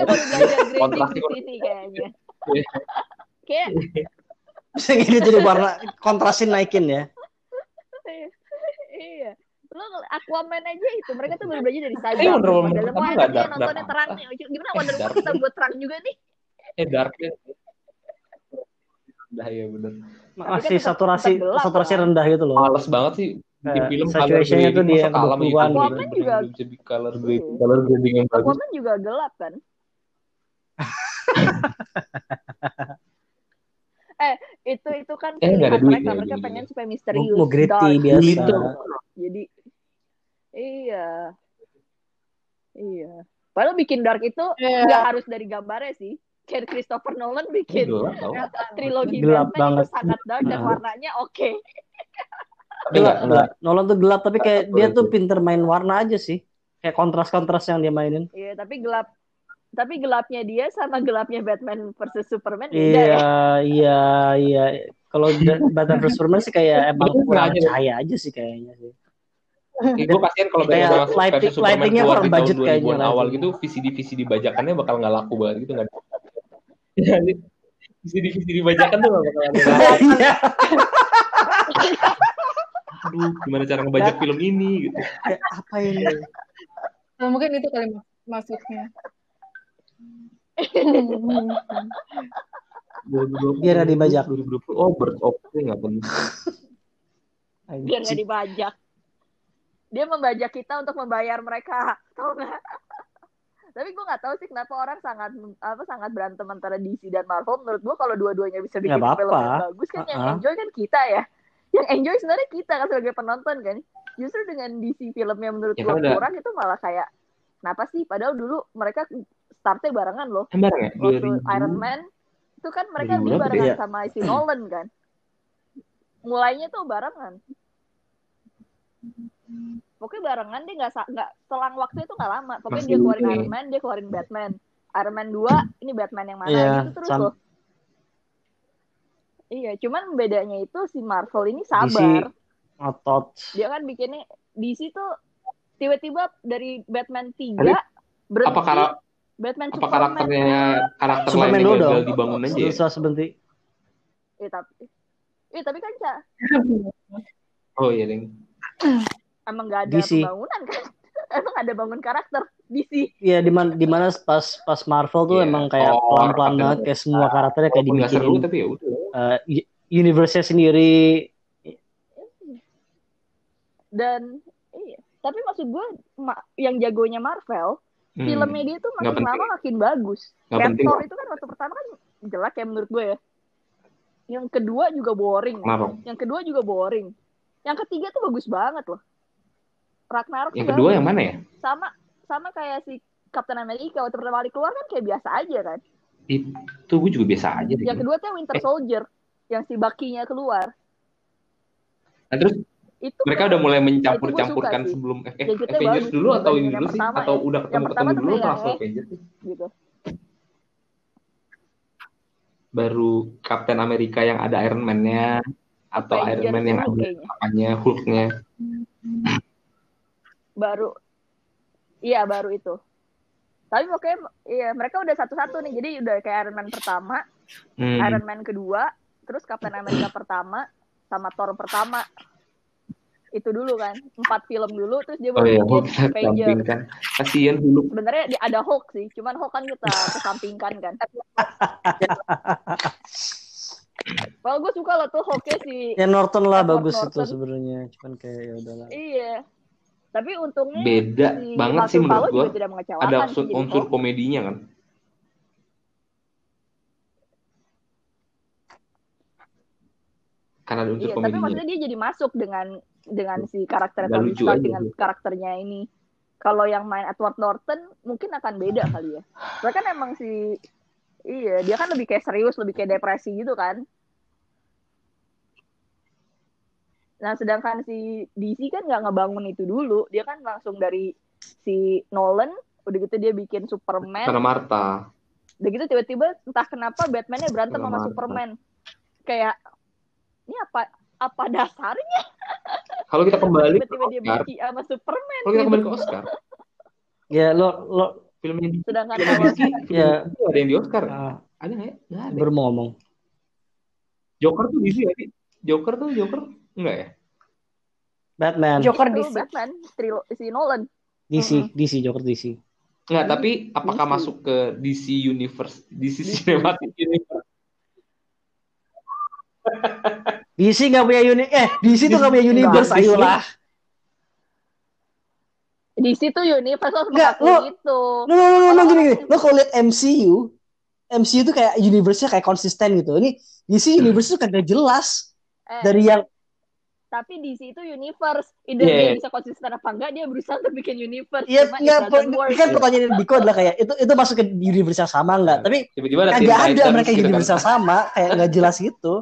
S2: kontrasnya
S3: di sini kayaknya.
S2: Iya.
S3: Kayak
S1: bisa gini jadi warna kontrasin naikin ya.
S3: iya. Lo Aquaman aja itu mereka tuh baru belajar dari Cyborg.
S2: Eh, Wonder Woman
S3: Dalam
S2: pertama
S3: wah
S2: nggak dark-
S3: nontonnya
S2: dark
S3: terang nih. Gimana Wonder
S2: dark.
S3: Woman kita buat terang juga nih?
S2: Eh darknya. Udah ya bener.
S1: Masih
S3: tetap-
S1: saturasi
S3: gelap,
S1: saturasi
S3: kan?
S1: rendah gitu loh.
S2: Males banget sih bikin
S1: Kayak
S2: film
S1: saturation-nya tuh di 20-an
S2: YouTube,
S3: gitu.
S2: bener-bener
S3: juga-
S2: bisa di color grading,
S3: Iya.
S2: color grading yang bagus.
S3: Aquaman juga gelap kan? (laughs) eh itu itu kan
S2: Eh, duit
S3: mereka
S2: ya,
S3: mereka
S2: jadi.
S3: pengen supaya misterius
S1: Mau gritty
S3: dark.
S1: biasa.
S2: Gitu.
S3: jadi iya iya padahal bikin dark itu
S4: Iya.
S3: nggak harus dari gambarnya sih kayak Christopher Nolan bikin
S2: Gelap
S3: trilogi
S1: Gelap
S3: Batman
S1: banget.
S3: itu sangat dark dan
S1: Nah.
S3: warnanya oke
S2: nggak nggak
S1: Gelap. Nolan tuh gelap tapi kayak dia tuh
S2: betul.
S1: pinter main warna aja sih. Kayak kontras-kontras yang dia mainin.
S3: iya tapi gelap tapi gelapnya dia sama gelapnya Batman versus Superman beda ya
S1: Iya, iya, iya. Kalau Batman vs Superman sih kayak emang kurang
S2: aja.
S1: cahaya aja sih kayaknya sih.
S2: Gue kasihan kalau
S1: Kayak
S2: versus
S1: lighting-
S2: Superman
S1: lightingnya
S2: keluar
S1: kurang
S2: di tahun
S1: budget
S2: 2000-an
S1: kayaknya,
S2: awal gitu VCD VCD bajakannya bakal nggak laku banget gitu nggak Jadi VCD VCD bajakan tuh nggak bakal ada (laughs)
S1: Iya.
S2: aduh gimana cara ngebajak film ini gitu
S1: Kayak apa ini?
S4: Nah, mungkin itu kali mak- maksudnya.
S1: Biar nggak dibajak.
S2: 2020 oh Birds of Prey nggak penting (laughs)
S3: biar nggak dibajak dia membajak kita untuk membayar mereka (laughs) tau nggak? Tapi gue nggak tahu sih kenapa orang sangat apa sangat berantem antara DC dan Marvel. Menurut gue kalau dua-duanya bisa bikin
S1: Nggak
S3: film yang bagus kan yang
S1: Uh-uh.
S3: enjoy kan kita ya. Yang enjoy sebenarnya kita kan sebagai penonton kan. Justru dengan DC filmnya menurut
S2: Ya
S3: gue
S2: kan
S3: kurang itu malah kayak kenapa sih? Padahal dulu mereka startnya barengan loh.
S2: Embar ya
S3: waktu
S2: 2000
S3: Iron Man itu kan mereka
S2: 2000
S3: di
S2: berapa
S3: barengan
S1: ya?
S3: sama si Nolan kan. Mulainya tuh barengan pokoknya barengan dia nggak nggak selang waktu itu nggak lama pokoknya
S2: Masih
S3: dia keluarin
S2: ini.
S3: Iron Man dia keluarin Batman Iron Man 2 ini Batman yang mana
S1: Iya,
S3: gitu terus loh iya cuman bedanya itu si Marvel ini sabar
S1: Otot.
S3: dia kan bikinnya DC tuh tiba-tiba dari Batman 3
S2: Tapi
S3: berhenti
S2: apa kara-
S3: Batman
S2: apa
S3: Superman
S2: karakternya karakter
S1: Superman
S2: lainnya gagal
S1: dong.
S2: dibangun aja ya?
S1: Susah sebentar.
S3: Eh tapi eh tapi kan Ca,
S2: oh iya ding (clears throat)
S3: emang nggak ada
S1: DC.
S3: pembangunan kan (laughs) emang ada bangun karakter DC
S1: Iya di mana di mana pas pas Marvel tuh
S2: Iya.
S1: emang kayak
S2: Oh,
S1: pelan-pelan
S2: karakter.
S1: banget kayak semua karakternya kayak
S2: walaupun nggak seru tapi ya udah
S1: eh, u- universe-nya sendiri
S3: dan iya tapi maksud gue ma- yang jagonya Marvel
S2: Hmm.
S3: filmnya dia tuh makin lama makin bagus
S2: penting kok.
S3: itu kan waktu pertama kan jelek ya menurut gue ya yang kedua juga boring
S2: Kenapa?
S3: yang kedua juga boring yang ketiga tuh bagus banget loh Ragnarok
S2: Yang kedua yang mana ya?
S3: sama sama kayak si Captain America waktu pertama kali keluar kan kayak biasa aja kan
S2: Itu gue juga biasa aja deh.
S3: yang kedua tuh Winter
S2: Eh.
S3: Soldier yang si Bucky-nya keluar
S2: Nah, terus
S3: itu
S2: mereka
S3: kayak-
S2: udah mulai mencampur-campurkan sebelum eh, eh,
S3: Gadgetnya
S2: Avengers
S3: bagus
S2: dulu atau ini dulu sih?
S3: pertama
S2: Atau
S3: ya.
S2: udah
S3: pertama tuh
S2: dulu langsung
S3: eh.
S2: Avengers sih?
S3: gitu
S2: Baru Captain America yang ada Iron Man-nya atau
S3: Avengers
S2: Iron Man yang ada apanya Hulk-nya.
S3: Baru iya baru itu tapi pokoknya iya mereka udah satu-satu nih jadi udah kayak Iron Man pertama
S2: Hmm.
S3: Iron Man kedua terus Captain America pertama sama Thor pertama itu dulu kan empat film dulu terus dia
S2: Oh
S3: baru
S2: iya,
S3: bikin
S2: kita (laughs)
S3: Avengers
S2: sampingkan. Kasihan Hulk.
S3: sebenarnya ada Hulk sih cuman Hulk kan kita kesampingkan kan (laughs) kalau gue suka lah tuh Hulknya si
S1: Ya Norton lah
S3: Edward
S1: bagus itu
S3: Norton.
S1: sebenarnya. Cuman kayak ya udahlah.
S3: iya tapi untungnya
S2: Beda
S3: si
S2: banget sih menurut
S3: mengecewakan
S2: Ada
S3: sih
S2: unsur,
S3: jadi
S2: unsur komedinya kan. Karena ada unsur
S3: Iya, tapi
S2: komedinya.
S3: maksudnya dia jadi masuk dengan dengan si karakter Tony Stark dengan karakternya ini. Kalau yang main Edward Norton mungkin akan beda kali ya. Mereka kan emang si iya, dia kan lebih kayak serius, lebih kayak depresi gitu kan. Nah, sedangkan si DC kan nggak ngebangun itu dulu. Dia kan langsung dari si Nolan, udah gitu dia bikin Superman,
S2: Karena Marta.
S3: udah gitu tiba-tiba entah kenapa Batman-nya berantem
S2: Sama
S3: sama
S2: Marvel.
S3: Superman. Kayak ini apa apa dasarnya? (laughs)
S2: Kalau kita kembali ke
S3: tiba-tiba dia
S2: Oscar,
S3: benci sama Superman.
S2: kalau kita
S3: gitu.
S2: kembali ke Oscar, (laughs)
S1: Ya lo lo
S2: film yang di
S3: Sedangkan
S2: film DC, film
S1: Ya.
S2: Ada yang di Oscar.
S1: ah,
S2: Ada nggak ya? Nggak ada.
S1: ngomong.
S2: Joker tuh DC ya? Joker tuh Joker enggak ya?
S1: Batman,
S4: Joker
S3: itu
S4: DC.
S3: Batman, trilo, si Nolan.
S1: DC, DC, Joker DC.
S2: Enggak, tapi apakah
S3: DC.
S2: masuk ke DC Universe, DC Cinematic Universe? (laughs)
S1: DC nggak punya uni eh DC tuh nggak punya universe
S2: Nggak,
S1: ayolah.
S3: Di situ universe harus
S1: Nggak, lo-
S3: itu.
S1: No, no, no, no, no, gini, gini. Lo kalau lihat MCU, MCU tuh kayak universe-nya kayak konsisten gitu. Ini DC universe tuh kagak jelas.
S3: Eh,
S1: Dari yang
S3: tapi di situ universe. Either
S2: Yeah.
S3: dia bisa konsisten apa enggak, dia berusaha untuk bikin universe.
S1: Iya,
S3: Cuma it doesn't work.
S1: kan pertanyaan Diko adalah kayak itu itu masuk ke universe yang sama nggak? Tapi
S2: Tiba-tiba ada
S1: ada mereka
S2: gitu kan.
S1: universe yang sama, kayak nggak jelas gitu.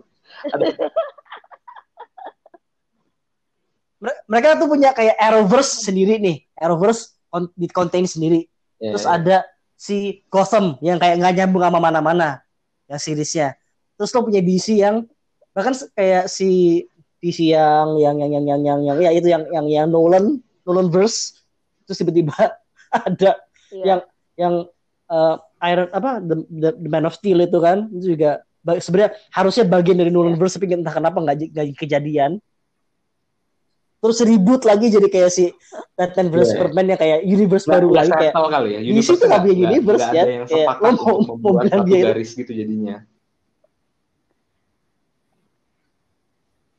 S1: Mere- Mereka tuh punya kayak Arrowverse sendiri nih, Arrowverse kon- di contain sendiri.
S2: Iya,
S1: Terus
S2: iya.
S1: ada si Gotham yang kayak nggak nyambung sama mana-mana yang seriesnya. Terus lo punya DC yang bahkan kayak si DC yang yang yang yang yang yang, yang ya itu yang yang yang Nolan Nolan verse terus tiba-tiba (laughs) ada
S3: Iya.
S1: yang yang eh, Iron apa the, the, the Man of Steel itu kan itu juga sebenarnya harusnya bagian dari Nolan verse tapi entah kenapa nggak nggak kejadian terus ribut lagi jadi kayak si Batman vs
S2: Iya.
S1: Superman yang kayak universe
S2: Nggak-
S1: baru lagi kayak
S2: kali ya.
S1: di situ nggak punya universe,
S2: nggak
S1: ya.
S2: ada yang
S1: Kayak, lo mau- mau
S2: membuat
S1: bilang
S2: satu
S1: dia itu-
S2: garis gitu jadinya.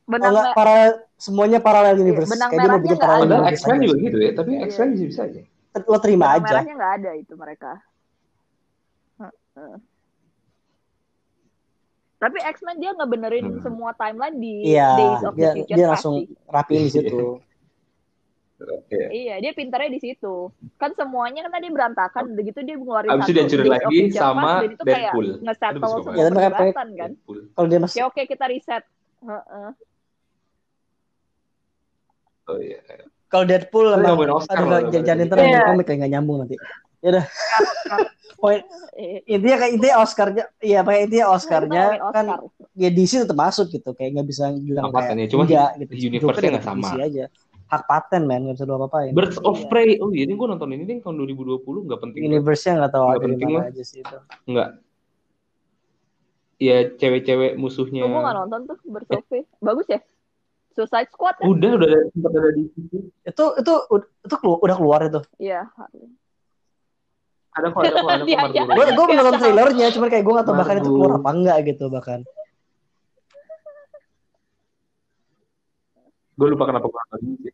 S3: Benang me-
S1: paralel semuanya paralel universe
S3: benang
S1: kayak dia mau
S3: merahnya
S1: bikin
S3: nggak
S1: paralel
S3: ada.
S2: X-Men juga gitu ya, tapi
S3: Iya.
S2: X-Men bisa bisa aja.
S1: lo terima
S3: benang
S1: aja
S3: merahnya nggak ada itu mereka. Heeh. Tapi X-Men dia ngebenerin
S2: Hmm.
S3: semua timeline di
S1: iya
S3: Days of
S1: dia
S3: the Future
S1: dia
S3: pasti.
S1: langsung rapiin di situ
S2: Oke.
S3: Iya, dia pintarnya di situ. Kan semuanya kan tadi berantakan, begitu dia ngeluarin
S2: Abis itu
S3: satu Days of
S2: lagi sama
S3: Past, dan itu kayak
S2: Deadpool.
S3: nge-settle semua.
S1: Ya,
S3: kan.
S1: Kalau dia masih
S3: Oke, oke kita reset. Heeh.
S2: Oh iya.
S1: kalau Deadpool emang
S2: ngomongin Oscar
S1: aduh nggak
S2: Deadpool.
S1: ntar
S4: Iya.
S1: komik kayak nggak nyambung nanti ya udah (laughs) poin
S3: Eh,
S1: intinya kayak intinya Oscarnya iya pakai intinya Oscarnya kan ya DC tetap masuk gitu kayak nggak bisa bilang kayak
S2: patennya, cuma
S1: enggak gitu
S2: universe-nya
S1: ya
S2: nggak sama.
S1: DC aja hak paten men nggak bisa lu apa-apain
S2: Birds of
S3: Iya.
S2: Prey. Oh iya, ini gue nonton ini nih tahun 2020 nggak penting.
S1: universe-nya nggak tahu
S2: Nggak
S1: ada di
S2: penting lah.
S1: aja sih itu
S2: Nggak. Ya cewek-cewek musuhnya.
S3: Oh, gue gak nonton tuh bersofe. Bagus ya? Suicide Squad kan?
S2: Udah, udah ada, sempat ada di situ.
S1: itu itu itu kelu- udah keluar itu
S3: Iya.
S2: Ada kok, ada kok, ada kok. Margot
S3: aja.
S1: gue
S2: Robbie.
S1: gue nonton trailernya cuman kayak gue nggak tahu bahkan itu keluar apa enggak gitu bahkan
S2: Gue lupa kenapa gue nonton sih.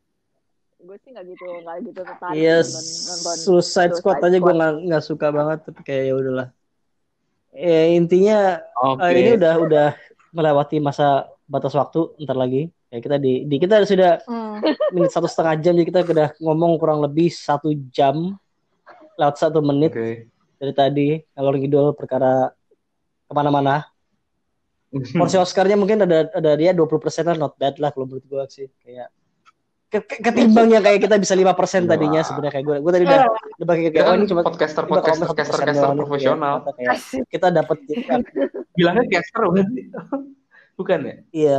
S3: gue sih nggak gitu nggak gitu tertarik
S1: Iya,
S3: nonton, nonton
S1: Suicide Squad aja gue nggak nggak suka banget, tapi kayak ya udahlah. Ya intinya
S2: Oke.
S1: eh, ini udah udah melewati masa batas waktu, ntar lagi. Ya kita di, di kita sudah
S4: Hmm.
S1: menit satu setengah jam, jadi kita udah ngomong kurang lebih satu jam lewat satu menit
S2: Oke.
S1: dari tadi ngalor ngidul perkara ke mana-mana. Porsi Oscarnya mungkin ada ada dia 20 persen lah, not bad lah kalau menurut gue sih. Kayak ke- ke- ketimbang yang kayak kita bisa 5 persen tadinya
S2: Wah.
S1: sebenarnya kayak gue gue tadi udah udah pakai
S2: Kita
S1: kayak oh
S2: kan
S1: ini cuma
S2: podcaster, podcaster,
S1: komen satu
S2: caster,
S1: persen
S2: caster
S1: doang nih,
S2: profesional.
S1: kayak- kayak kita dapat
S2: Bilangnya caster? Bukan ya?
S1: iya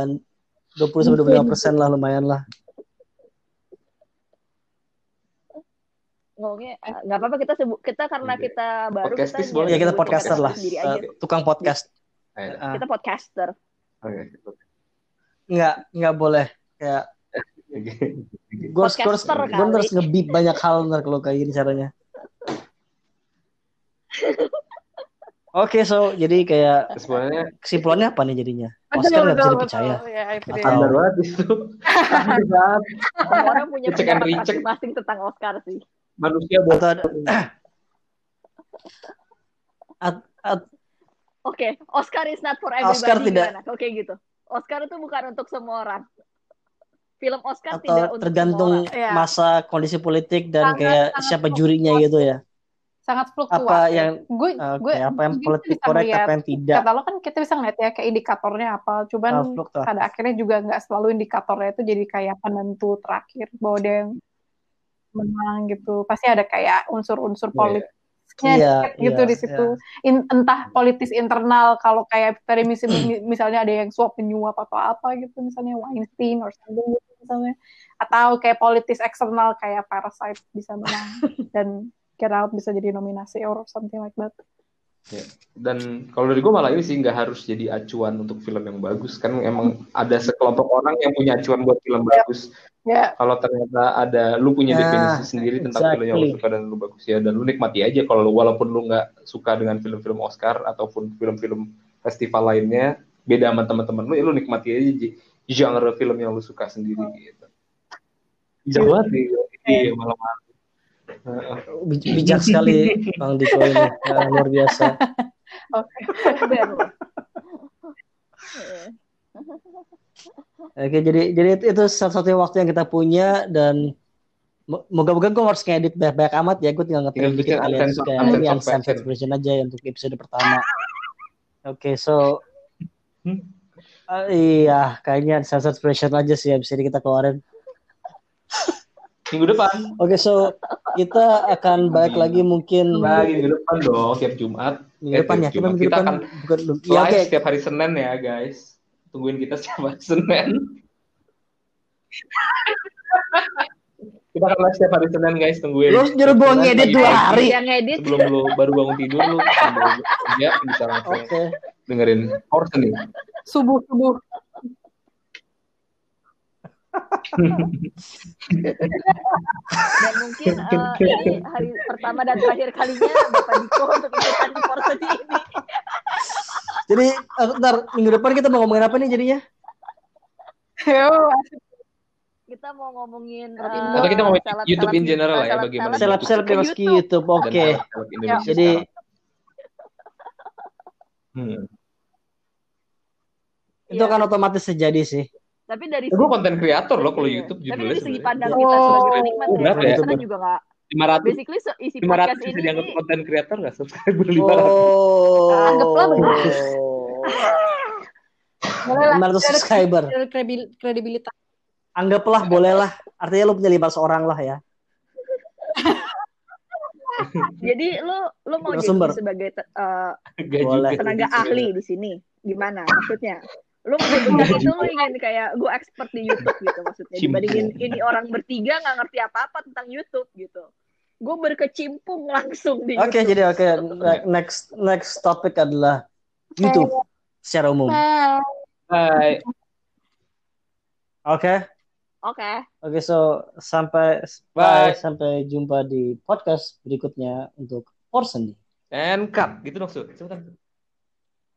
S1: 20 sampai 25 persen lah lumayan lah.
S3: ngomongnya eh, nggak apa-apa kita sebut kita karena
S2: Oke.
S3: kita baru
S2: Podcastis
S3: kita
S2: boleh.
S1: Iya kita podcaster lah, tukang podcast. Ah,
S3: kita podcaster
S2: Oke.
S1: nggak nggak boleh kayak gue harus gue harus ngebip banyak hal ntar kalau kayak gini caranya. (laughs) Oke, so jadi kayak
S2: Sebenarnya
S1: kesimpulannya apa nih jadinya? Oscar nggak bisa dipercaya.
S4: betul. Ya, itu.
S1: Atau-
S2: standar banget itu.
S3: Orang punya pendapat masing-masing tentang Oscar sih
S2: Manusia buat
S1: Atau ada, at- at-
S3: oke Oscar is not for everybody
S1: Oscar tidak-
S3: oke gitu Oscar itu bukan untuk semua orang film Oscar
S1: atau
S3: tidak untuk
S1: tergantung
S3: semua orang.
S4: Iya.
S1: masa kondisi politik dan
S4: Sangat-
S1: kayak
S4: sangat
S1: siapa jurinya gitu ya.
S4: Sangat fluktuatif.
S1: Apa yang
S4: gue
S1: oke,
S4: gue
S1: apa yang politik korek, apa yang tidak.
S4: kata lo kan kita bisa ngeliat ya kayak indikatornya apa. Cuman
S1: fluktuatif.
S4: pada akhirnya juga nggak selalu indikatornya itu jadi kayak penentu terakhir. Bahwa dia yang menang gitu. Pasti ada kayak unsur-unsur politiknya
S1: Iya,
S4: dikit gitu
S1: iya,
S4: di situ. In- entah politis internal kalau kayak tadi mis- mi- misalnya ada yang suap menyuap atau apa gitu misalnya Weinstein or something gitu misalnya. Atau kayak politis eksternal kayak Parasite bisa menang. (laughs) Dan Get Out bisa jadi nominasi or something like that.
S2: Dan kalau dari gue malah ini sih nggak harus jadi acuan untuk film yang bagus. Kan emang ada sekelompok orang yang punya acuan buat film bagus.
S4: Ya.
S2: Kalau ternyata ada lu punya
S1: Ya,
S2: definisi sendiri tentang film yang lu
S1: exactly.
S2: suka dan lu bagus ya dan lu nikmati aja kalau walaupun lu nggak suka dengan film-film Oscar ataupun film-film festival lainnya beda sama teman-teman lu ya lu nikmati aja genre film yang lu suka sendiri gitu. Bijak banget nih iya malam
S1: Bij- bijak sekali Bang Diko ini, Ya, luar biasa. Oke, jadi jadi itu, itu satu-satunya waktu yang kita punya dan mo- moga-moga gue harus ngedit banyak-banyak amat ya. Gue tinggal ngetik
S2: bikin
S1: alias kayak ini uncensored
S2: version.
S1: aja ya untuk episode pertama. Oke, so
S2: Hmm.
S1: Ah, iya, kayaknya uncensored version aja sih abis ini kita keluarin.
S2: minggu depan
S1: Oke, so kita akan balik lagi mungkin
S2: lagi minggu depan dong tiap Jumat
S1: minggu
S2: Eh,
S1: depan ya.
S2: Jumat. Kita akan
S1: bukan ya
S2: live
S1: oke.
S2: setiap hari Senin ya guys tungguin kita setiap hari Senin kita akan live setiap hari Senin guys tungguin
S1: Lu nyuruh gua ngedit dua hari.
S3: yang ngedit
S2: sebelum lu baru bangun tidur lu kerja (laughs) bisa langsung
S1: Oke.
S2: dengerin Horse nih
S4: subuh subuh
S3: dan mungkin eh, ini hari pertama dan terakhir kalinya Bapak Diko untuk ikutan di ini
S1: Jadi eh, ntar minggu depan kita mau ngomongin apa nih jadinya?
S4: Yo,
S3: kita mau ngomongin
S4: Atau
S2: kita ngomongin
S3: seleb-
S2: YouTube in general ya,
S3: seleb-
S2: bagaimana
S3: seleb-
S1: yang meski
S3: YouTube.
S1: YouTube. Oke.
S2: film Indonesia
S1: Jadi.
S2: Hmm.
S1: itu
S3: Iya.
S1: kan otomatis terjadi sih.
S3: Tapi dari
S2: gue konten kreator loh kalau
S3: Iya.
S2: YouTube
S3: tapi
S2: judulnya
S3: dari segi pandang
S4: Oh.
S3: kita sebagai penikmat ya
S2: ya?
S3: kita juga nggak
S2: 500
S3: basically se- isi
S2: 500
S3: podcast ini
S2: dianggap konten kreator nggak subscriber 500
S1: Oh.
S4: Anggaplah begitu. (laughs) boleh lah
S1: 500 subscriber.
S4: Kredibilitas
S1: Anggaplah bolehlah. Artinya lu punya 500 orang lah ya. (laughs)
S3: jadi lu lu mau jadi sebagai eh,
S2: juga
S3: tenaga ahli di sini gimana maksudnya lu mau jadi itu lu ingin kayak gue expert di YouTube gitu maksudnya dibandingin ini orang bertiga nggak ngerti apa-apa tentang YouTube gitu gue berkecimpung langsung di
S1: Oke,
S3: YouTube
S1: jadi oke Ne- next next topic adalah YouTube secara umum.
S2: Hai.
S1: Oke.
S3: oke
S1: Oke, so sampai
S2: Bye.
S1: bye. sampai jumpa di podcast berikutnya untuk Porsen.
S2: and cut gitu. Cepetan.